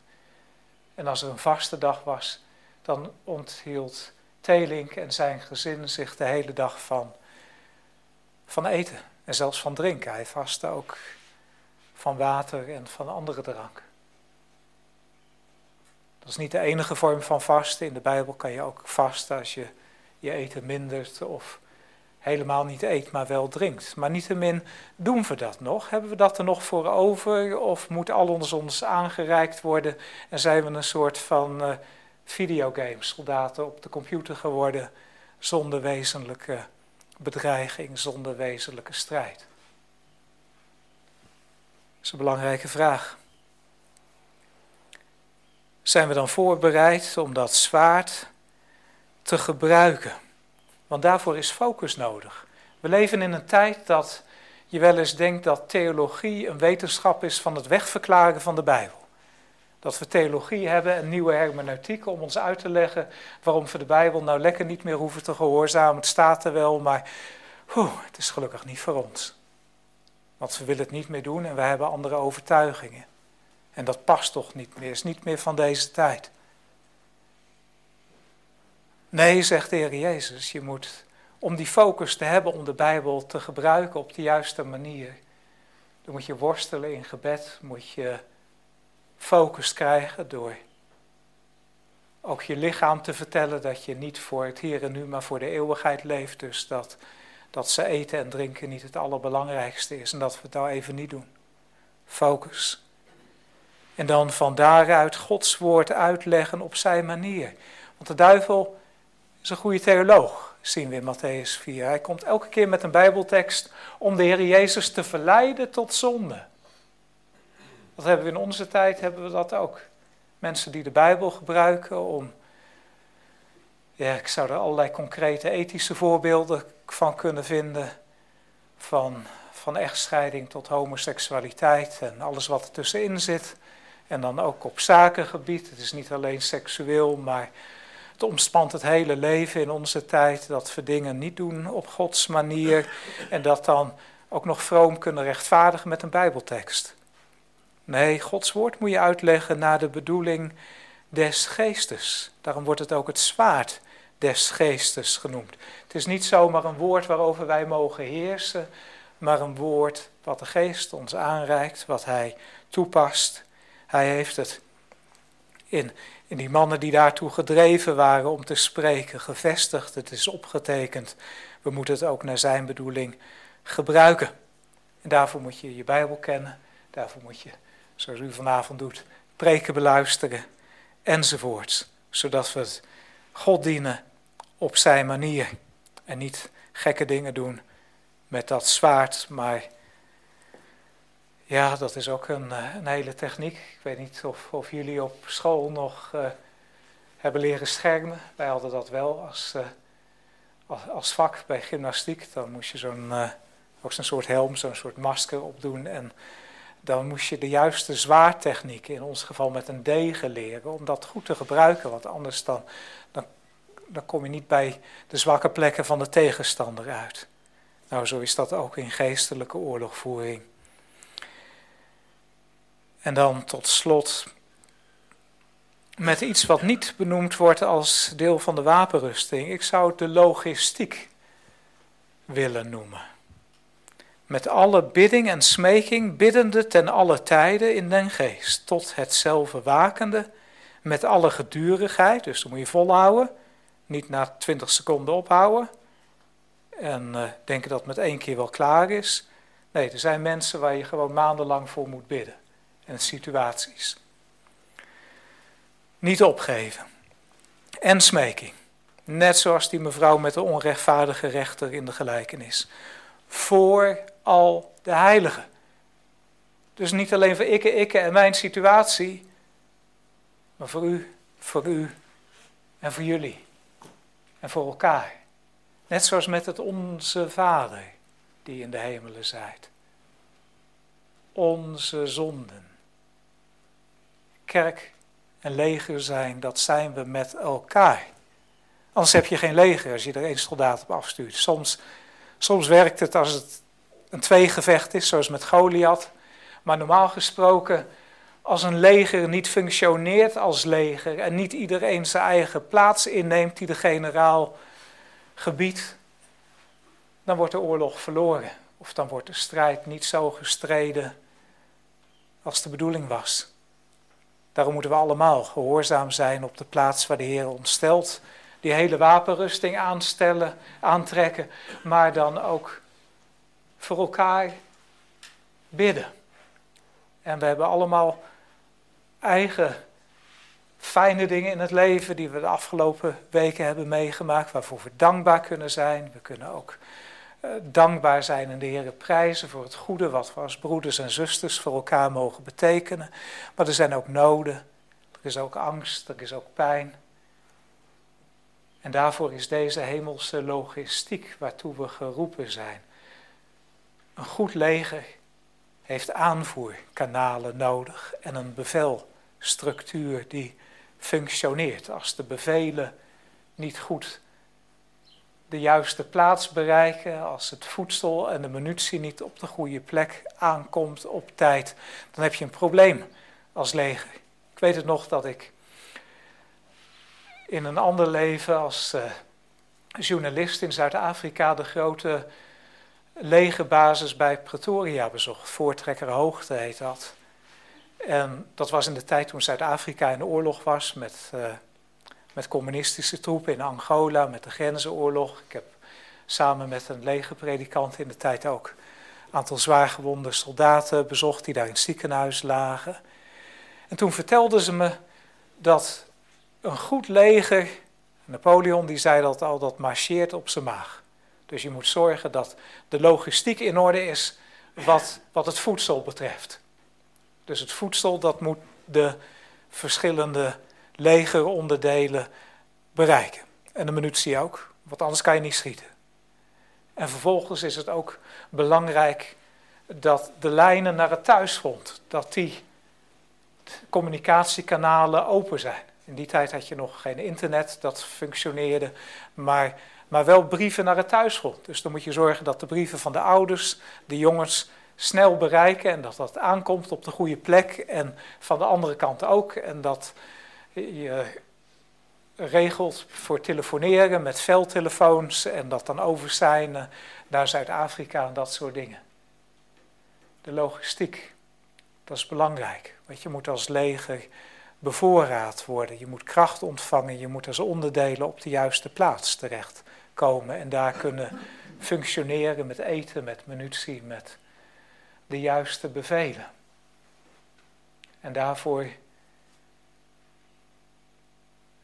A: En als er een vaste dag was, dan onthield Telink en zijn gezin zich de hele dag van, van eten en zelfs van drinken. Hij vastte ook van water en van andere drank. Dat is niet de enige vorm van vasten. In de Bijbel kan je ook vasten als je je eten mindert of helemaal niet eet, maar wel drinkt. Maar niettemin doen we dat nog. Hebben we dat er nog voor over? Of moet alles ons aangereikt worden en zijn we een soort van uh, soldaten op de computer geworden, zonder wezenlijke bedreiging, zonder wezenlijke strijd? Dat is een belangrijke vraag. Zijn we dan voorbereid om dat zwaard te gebruiken? Want daarvoor is focus nodig. We leven in een tijd dat je wel eens denkt dat theologie een wetenschap is van het wegverklaren van de Bijbel. Dat we theologie hebben, een nieuwe hermeneutiek om ons uit te leggen waarom we de Bijbel nou lekker niet meer hoeven te gehoorzamen. Het staat er wel, maar het is gelukkig niet voor ons. Want we willen het niet meer doen en we hebben andere overtuigingen. En dat past toch niet meer, is niet meer van deze tijd. Nee, zegt de Heer Jezus, je moet om die focus te hebben, om de Bijbel te gebruiken op de juiste manier, dan moet je worstelen in gebed, moet je focus krijgen door ook je lichaam te vertellen dat je niet voor het hier en nu, maar voor de eeuwigheid leeft. Dus dat, dat ze eten en drinken niet het allerbelangrijkste is en dat we het nou even niet doen. Focus. En dan van daaruit Gods woord uitleggen op zijn manier. Want de duivel is een goede theoloog, zien we in Matthäus 4. Hij komt elke keer met een Bijbeltekst om de Heer Jezus te verleiden tot zonde. Dat hebben we in onze tijd, hebben we dat ook. Mensen die de Bijbel gebruiken om. Ja, ik zou er allerlei concrete ethische voorbeelden van kunnen vinden. Van, van echtscheiding tot homoseksualiteit en alles wat er tussenin zit. En dan ook op zakengebied. Het is niet alleen seksueel, maar het omspant het hele leven in onze tijd. Dat we dingen niet doen op Gods manier. En dat dan ook nog vroom kunnen rechtvaardigen met een Bijbeltekst. Nee, Gods woord moet je uitleggen naar de bedoeling des geestes. Daarom wordt het ook het zwaard des geestes genoemd. Het is niet zomaar een woord waarover wij mogen heersen, maar een woord wat de geest ons aanreikt, wat hij toepast hij heeft het in, in die mannen die daartoe gedreven waren om te spreken, gevestigd. Het is opgetekend. We moeten het ook naar zijn bedoeling gebruiken. En daarvoor moet je je Bijbel kennen. Daarvoor moet je, zoals u vanavond doet, preken beluisteren enzovoorts. Zodat we het God dienen op zijn manier. En niet gekke dingen doen met dat zwaard, maar ja, dat is ook een, eh, een hele techniek. Ik weet niet of, of jullie op school nog uh, hebben leren schermen. Wij hadden dat wel als, uh, als, als, vak bij gymnastiek. Dan moest je zo'n ook zo'n soort helm, zo'n soort masker opdoen. En dan moest je de juiste zwaartechniek, in ons geval met een degen leren, om dat goed te gebruiken. Want anders dan, dan, dan kom je niet bij de zwakke plekken van de tegenstander uit. Nou, zo is dat ook in geestelijke oorlogvoering. En dan tot slot met iets wat niet benoemd wordt als deel van de wapenrusting. Ik zou het de logistiek willen noemen. Met alle bidding en smeking, biddende ten alle tijden in den geest, tot hetzelfde wakende, met alle gedurigheid, dus dan moet je volhouden, niet na 20 seconden ophouden en uh, denken dat het met één keer wel klaar is. Nee, er zijn mensen waar je gewoon maandenlang voor moet bidden en situaties. Niet opgeven. En smeking. Net zoals die mevrouw met de onrechtvaardige rechter in de gelijkenis. Voor al de heiligen. Dus niet alleen voor ikke, ikke en mijn situatie, maar voor u, voor u en voor jullie. En voor elkaar. Net zoals met het Onze Vader die in de hemelen zijt. Onze zonden kerk en leger zijn, dat zijn we met elkaar. Anders heb je geen leger als je er één soldaat op afstuurt. Soms Soms werkt het als het een tweegevecht is, zoals met Goliath. Maar normaal gesproken, als een leger niet functioneert als leger en niet iedereen zijn eigen plaats inneemt die de generaal gebiedt, dan wordt de oorlog verloren. Of dan wordt de strijd niet zo gestreden als de bedoeling was. Daarom moeten we allemaal gehoorzaam zijn op de plaats waar de Heer ons stelt. Die hele wapenrusting aanstellen, aantrekken, maar dan ook voor elkaar bidden. En we hebben allemaal eigen fijne dingen in het leven die we de afgelopen weken hebben meegemaakt, waarvoor we dankbaar kunnen zijn. We kunnen ook dankbaar zijn en de Heer prijzen voor het goede wat we als broeders en zusters voor elkaar mogen betekenen. Maar er zijn ook noden, er is ook angst, er is ook pijn. En daarvoor is deze hemelse logistiek waartoe we geroepen zijn. Een goed leger heeft aanvoerkanalen nodig en een bevelstructuur die functioneert. Als de bevelen niet goed de juiste plaats bereiken, als het voedsel en de munitie niet op de goede plek aankomt op tijd, dan heb je een probleem als leger. Ik weet het nog dat ik in een ander leven als uh, journalist in Zuid-Afrika de grote legerbasis bij Pretoria bezocht. Voortrekker Hoogte heet dat. En dat was in de tijd toen Zuid-Afrika in oorlog was met, uh, met communistische troepen in Angola, met de grenzenoorlog. Ik heb samen met een legerpredikant in de tijd ook een aantal zwaargewonde soldaten bezocht die daar in het ziekenhuis lagen. En toen vertelden ze me dat een goed leger, Napoleon die zei dat al, dat marcheert op zijn maag. Dus je moet zorgen dat de logistiek in orde is wat, wat het voedsel betreft. Dus het voedsel dat moet de verschillende legeronderdelen bereiken. En de munitie ook, want anders kan je niet schieten. En vervolgens is het ook belangrijk dat de lijnen naar het thuisfront, dat die communicatiekanalen open zijn. In die tijd had je nog geen internet, dat functioneerde, maar maar wel brieven naar het thuisfront. Dus dan moet je zorgen dat de brieven van de ouders de jongens snel bereiken en dat dat aankomt op de goede plek en van de andere kant ook. En dat je regelt voor telefoneren met veldtelefoons en dat dan overzijn naar Zuid-Afrika en dat soort dingen. De logistiek, dat is belangrijk. Want je moet als leger bevoorraad worden, je moet kracht ontvangen, je moet als onderdelen op de juiste plaats terecht komen en daar kunnen functioneren met eten, met munitie, met de juiste bevelen. En daarvoor,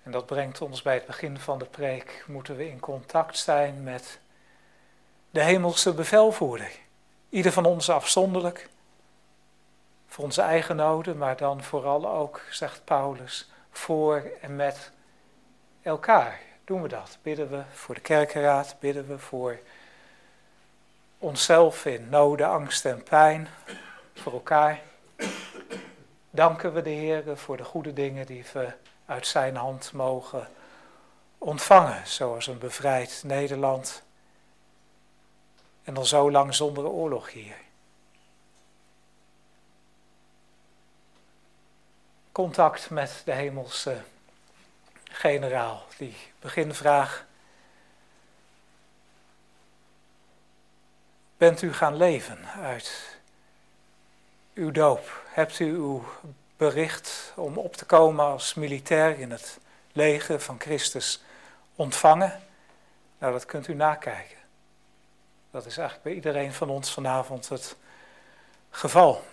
A: en dat brengt ons bij het begin van de preek, moeten we in contact zijn met de hemelse bevelvoerder. Ieder van ons afzonderlijk, voor onze eigen noden, maar dan vooral ook, zegt Paulus, voor en met elkaar doen we dat. Bidden we voor de kerkenraad, bidden we voor onszelf in noden, angst en pijn, voor elkaar. Danken we de Heer voor de goede dingen die we uit Zijn hand mogen ontvangen, zoals een bevrijd Nederland en al zo lang zonder oorlog hier. Contact met de hemelse generaal, die beginvraag. Bent u gaan leven uit uw doop? Hebt u uw bericht om op te komen als militair in het leger van Christus ontvangen? Nou, dat kunt u nakijken. Dat is eigenlijk bij iedereen van ons vanavond het geval.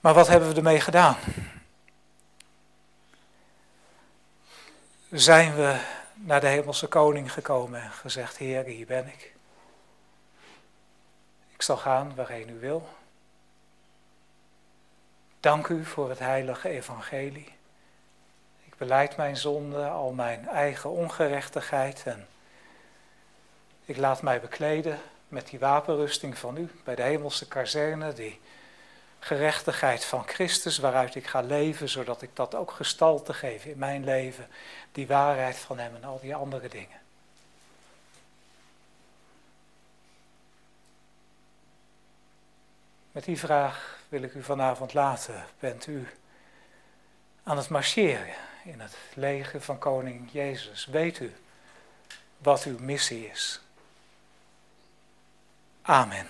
A: Maar wat hebben we ermee gedaan? zijn we naar de hemelse koning gekomen en gezegd, Heer, hier ben ik. Ik zal gaan waarheen u wil. Dank u voor het heilige evangelie. Ik beleid mijn zonde, al mijn eigen ongerechtigheid en ik laat mij bekleden met die wapenrusting van u bij de hemelse kazerne, die gerechtigheid van Christus waaruit ik ga leven, zodat ik dat ook gestalte geef in mijn leven, die waarheid van Hem en al die andere dingen. Met die vraag wil ik u vanavond laten. Bent u aan het marcheren in het leger van koning Jezus? Weet u wat uw missie is? Amen.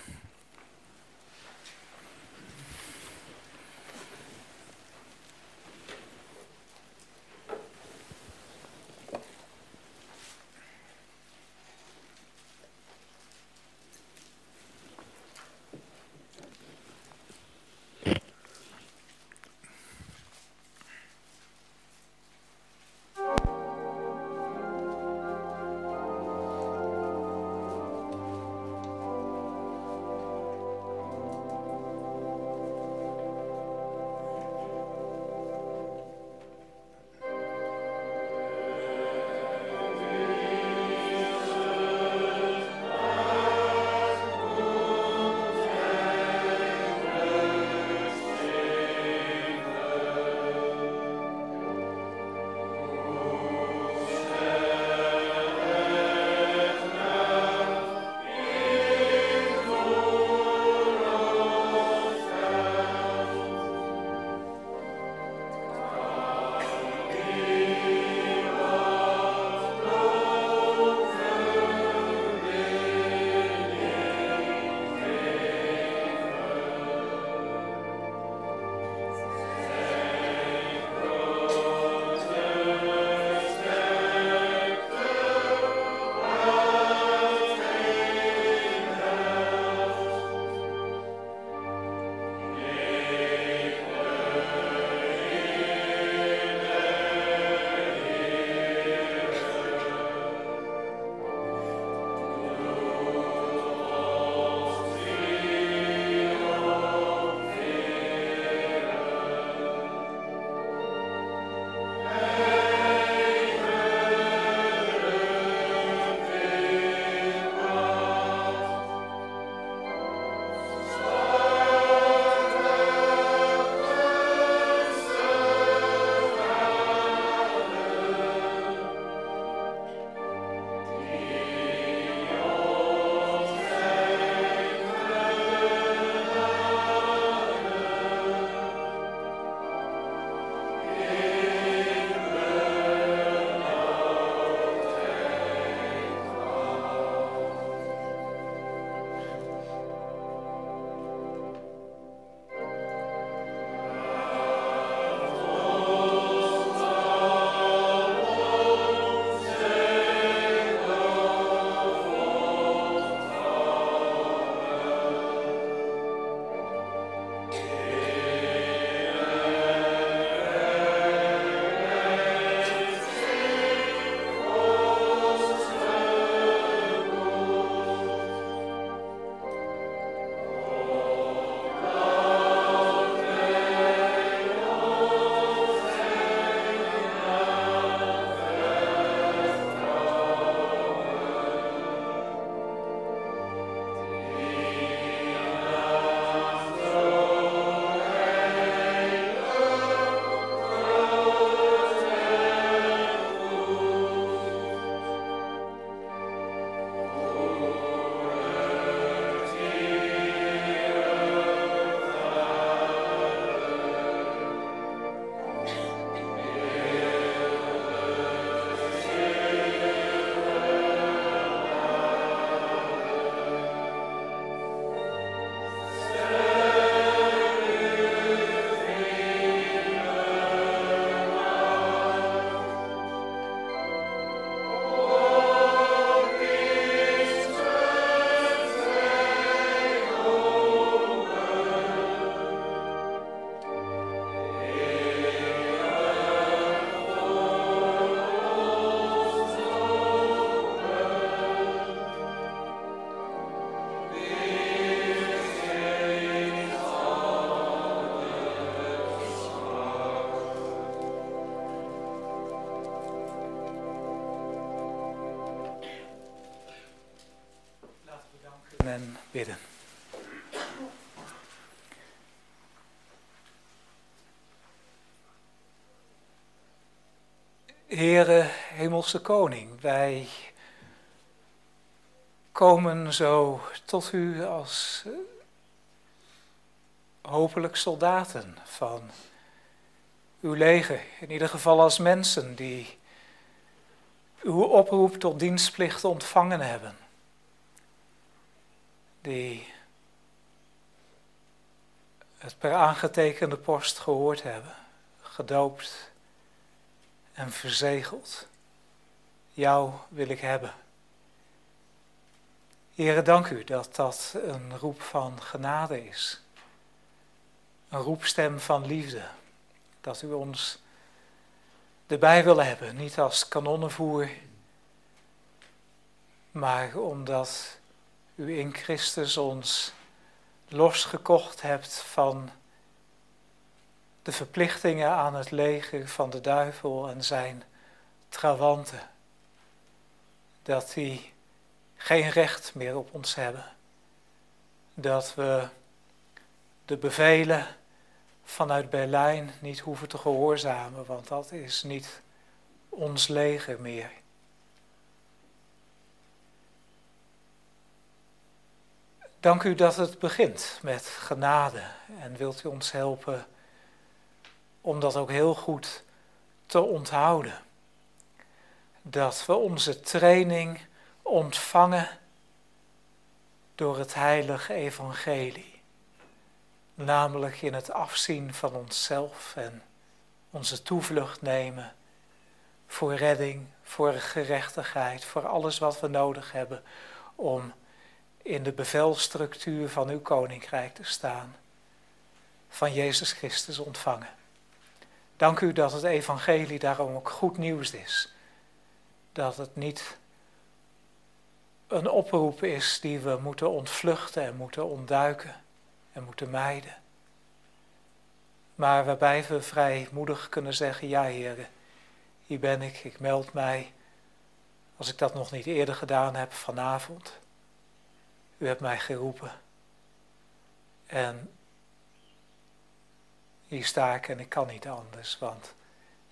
A: Heere, Hemelse Koning, wij komen zo tot u als hopelijk soldaten van uw leger. In ieder geval als mensen die uw oproep tot dienstplicht ontvangen hebben. Die het per aangetekende post gehoord hebben, gedoopt en verzegeld. Jou wil ik hebben. Heren, dank u dat dat een roep van genade is. Een roepstem van liefde. Dat u ons erbij wil hebben, niet als kanonnenvoer, maar omdat u in Christus ons losgekocht hebt van de verplichtingen aan het leger van de duivel en zijn trawanten. Dat die geen recht meer op ons hebben. Dat we de bevelen vanuit Berlijn niet hoeven te gehoorzamen, want dat is niet ons leger meer. Dank u dat het begint met genade en wilt u ons helpen om dat ook heel goed te onthouden. Dat we onze training ontvangen door het heilige evangelie. Namelijk in het afzien van onszelf en onze toevlucht nemen voor redding, voor gerechtigheid, voor alles wat we nodig hebben om in de bevelstructuur van uw koninkrijk te staan, van Jezus Christus ontvangen. Dank u dat het evangelie daarom ook goed nieuws is. Dat het niet een oproep is die we moeten ontvluchten en moeten ontduiken en moeten mijden. Maar waarbij we vrijmoedig kunnen zeggen, ja heren, hier ben ik, ik meld mij. Als ik dat nog niet eerder gedaan heb vanavond. U hebt mij geroepen. En hier sta ik en ik kan niet anders, want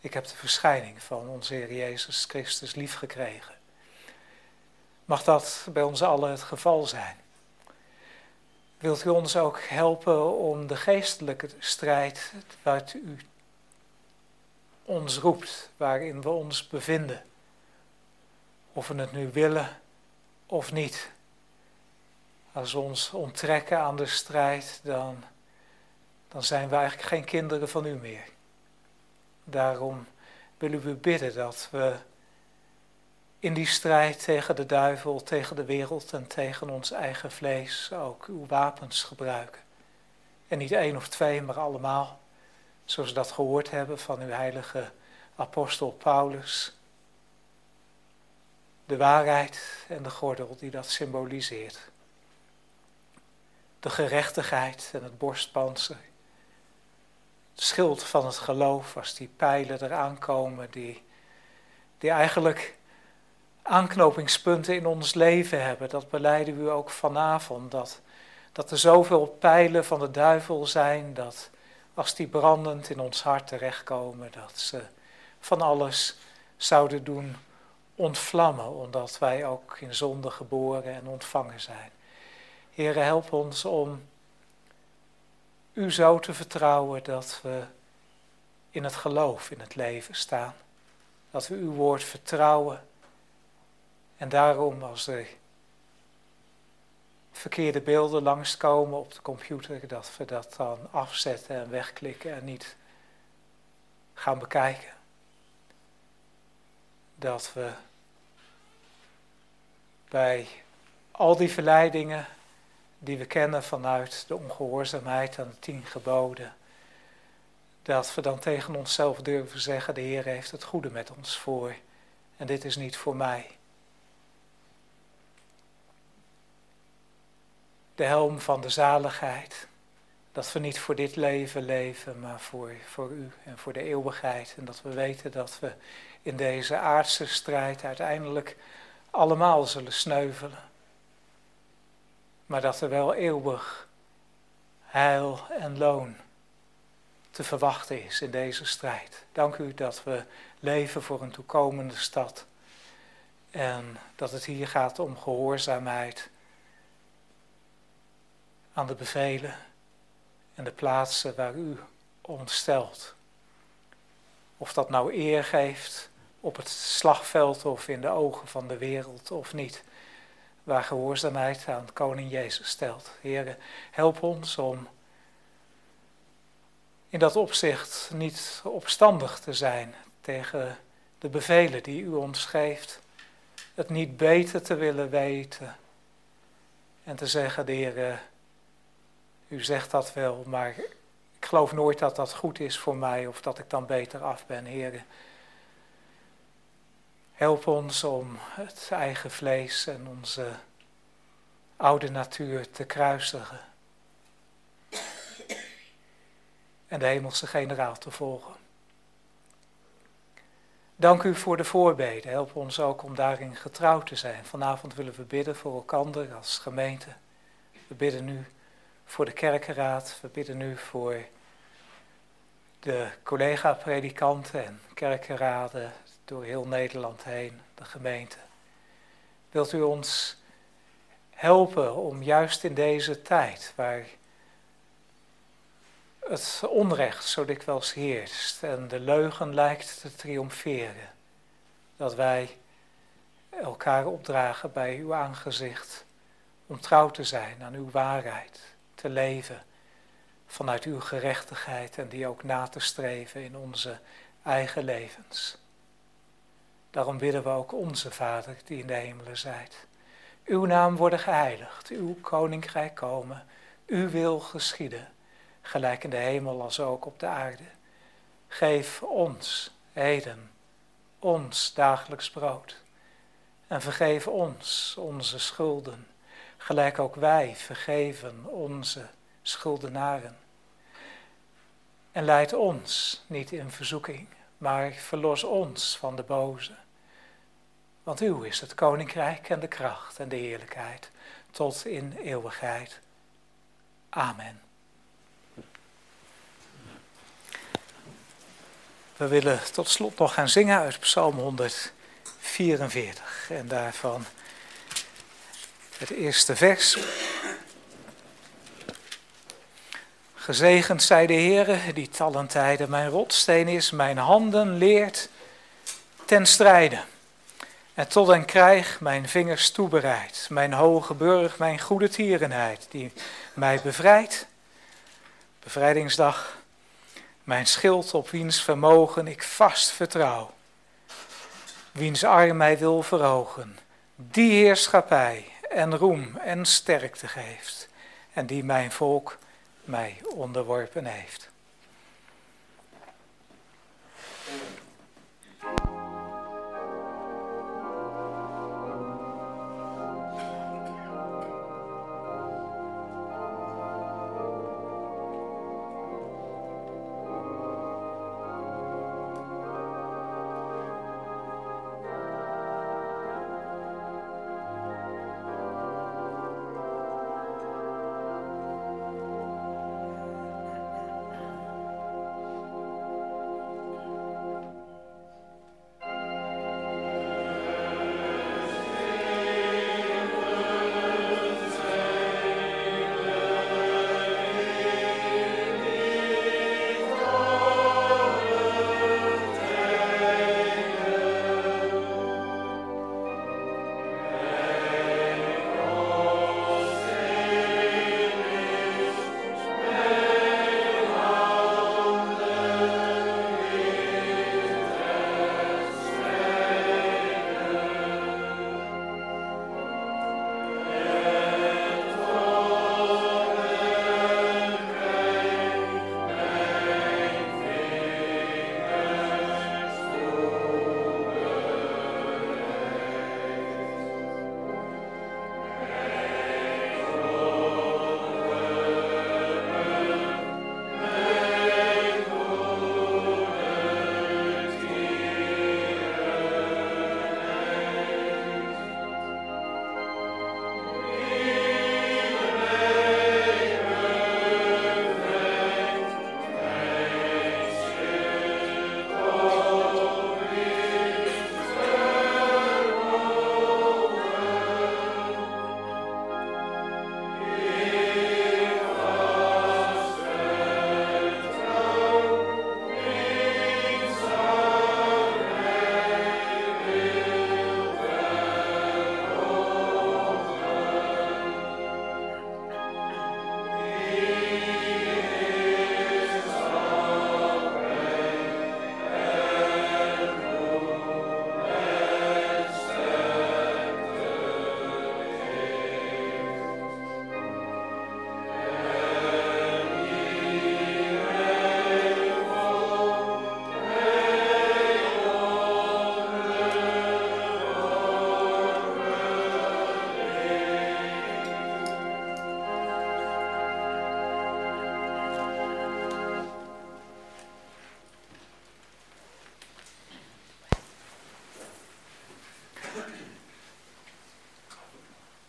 A: ik heb de verschijning van onze Heer Jezus Christus liefgekregen. Mag dat bij ons allen het geval zijn? Wilt u ons ook helpen om de geestelijke strijd waar u ons roept, waarin we ons bevinden, of we het nu willen of niet, als we ons onttrekken aan de strijd, dan, dan zijn we eigenlijk geen kinderen van u meer. Daarom willen we bidden dat we in die strijd tegen de duivel, tegen de wereld en tegen ons eigen vlees ook uw wapens gebruiken. En niet één of twee, maar allemaal. Zoals we dat gehoord hebben van uw heilige apostel Paulus. De waarheid en de gordel die dat symboliseert de gerechtigheid en het borstpanzer. Schild van het geloof als die pijlen eraan komen, die, die eigenlijk aanknopingspunten in ons leven hebben. Dat beleiden we ook vanavond. Dat, dat er zoveel pijlen van de duivel zijn, dat als die brandend in ons hart terechtkomen, dat ze van alles zouden doen ontvlammen, omdat wij ook in zonde geboren en ontvangen zijn. Heere, help ons om u zo te vertrouwen dat we in het geloof in het leven staan. Dat we uw woord vertrouwen. En daarom als er verkeerde beelden langskomen op de computer, dat we dat dan afzetten en wegklikken en niet gaan bekijken. Dat we bij al die verleidingen die we kennen vanuit de ongehoorzaamheid aan de tien geboden, dat we dan tegen onszelf durven zeggen, de Heer heeft het goede met ons voor en dit is niet voor mij. De helm van de zaligheid, dat we niet voor dit leven leven, maar voor, voor u en voor de eeuwigheid. En dat we weten dat we in deze aardse strijd uiteindelijk allemaal zullen sneuvelen maar dat er wel eeuwig heil en loon te verwachten is in deze strijd. Dank u dat we leven voor een toekomende stad en dat het hier gaat om gehoorzaamheid aan de bevelen en de plaatsen waar u ons stelt. Of dat nou eer geeft op het slagveld of in de ogen van de wereld of niet. Waar gehoorzaamheid aan koning Jezus stelt. Heren, help ons om in dat opzicht niet opstandig te zijn tegen de bevelen die u ons geeft. Het niet beter te willen weten. En te zeggen, Heer, u zegt dat wel, maar ik geloof nooit dat dat goed is voor mij of dat ik dan beter af ben, Heer. Help ons om het eigen vlees en onze oude natuur te kruisigen. En de hemelse generaal te volgen. Dank u voor de voorbeden. Help ons ook om daarin getrouw te zijn. Vanavond willen we bidden voor elkaar als gemeente. We bidden nu voor de kerkenraad. We bidden nu voor de collega-predikanten en kerkenraden door heel Nederland heen, de gemeente. Wilt u ons helpen om juist in deze tijd, waar het onrecht zo dikwijls heerst en de leugen lijkt te triomferen, dat wij elkaar opdragen bij uw aangezicht om trouw te zijn aan uw waarheid, te leven vanuit uw gerechtigheid en die ook na te streven in onze eigen levens. Daarom bidden we ook onze Vader die in de hemelen zijt. Uw naam worden geheiligd, uw koninkrijk komen, uw wil geschieden, gelijk in de hemel als ook op de aarde. Geef ons, heden, ons dagelijks brood. En vergeef ons onze schulden, gelijk ook wij vergeven onze schuldenaren. En leid ons niet in verzoeking, maar verlos ons van de boze. Want uw is het koninkrijk en de kracht en de heerlijkheid tot in eeuwigheid. Amen. We willen tot slot nog gaan zingen uit Psalm 144 en daarvan het eerste vers. Gezegend zij de Heere, die talentijden mijn rotsteen is, mijn handen leert ten strijde. En tot en krijg mijn vingers toebereid, mijn hoge burg, mijn goede tierenheid, die mij bevrijdt. Bevrijdingsdag, mijn schild op wiens vermogen ik vast vertrouw. Wiens arm mij wil verhogen, die heerschappij en roem en sterkte geeft. En die mijn volk mij onderworpen heeft.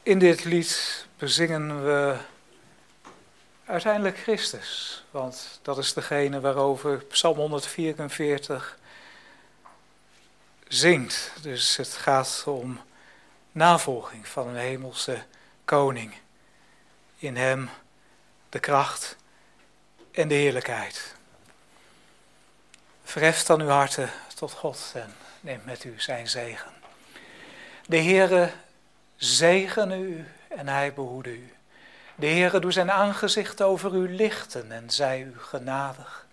A: In dit lied bezingen we uiteindelijk Christus, want dat is degene waarover Psalm 144 zingt. Dus het gaat om navolging van een hemelse koning. In hem de kracht en de heerlijkheid. Verheft dan uw harten tot God en neemt met u zijn zegen. De Heere zegene u en hij behoede u. De Heere doet zijn aangezicht over u lichten en zij u genadig.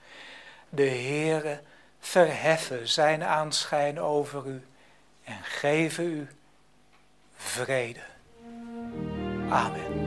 A: De Heere verheffen zijn aanschijn over u en geven u vrede. Amen.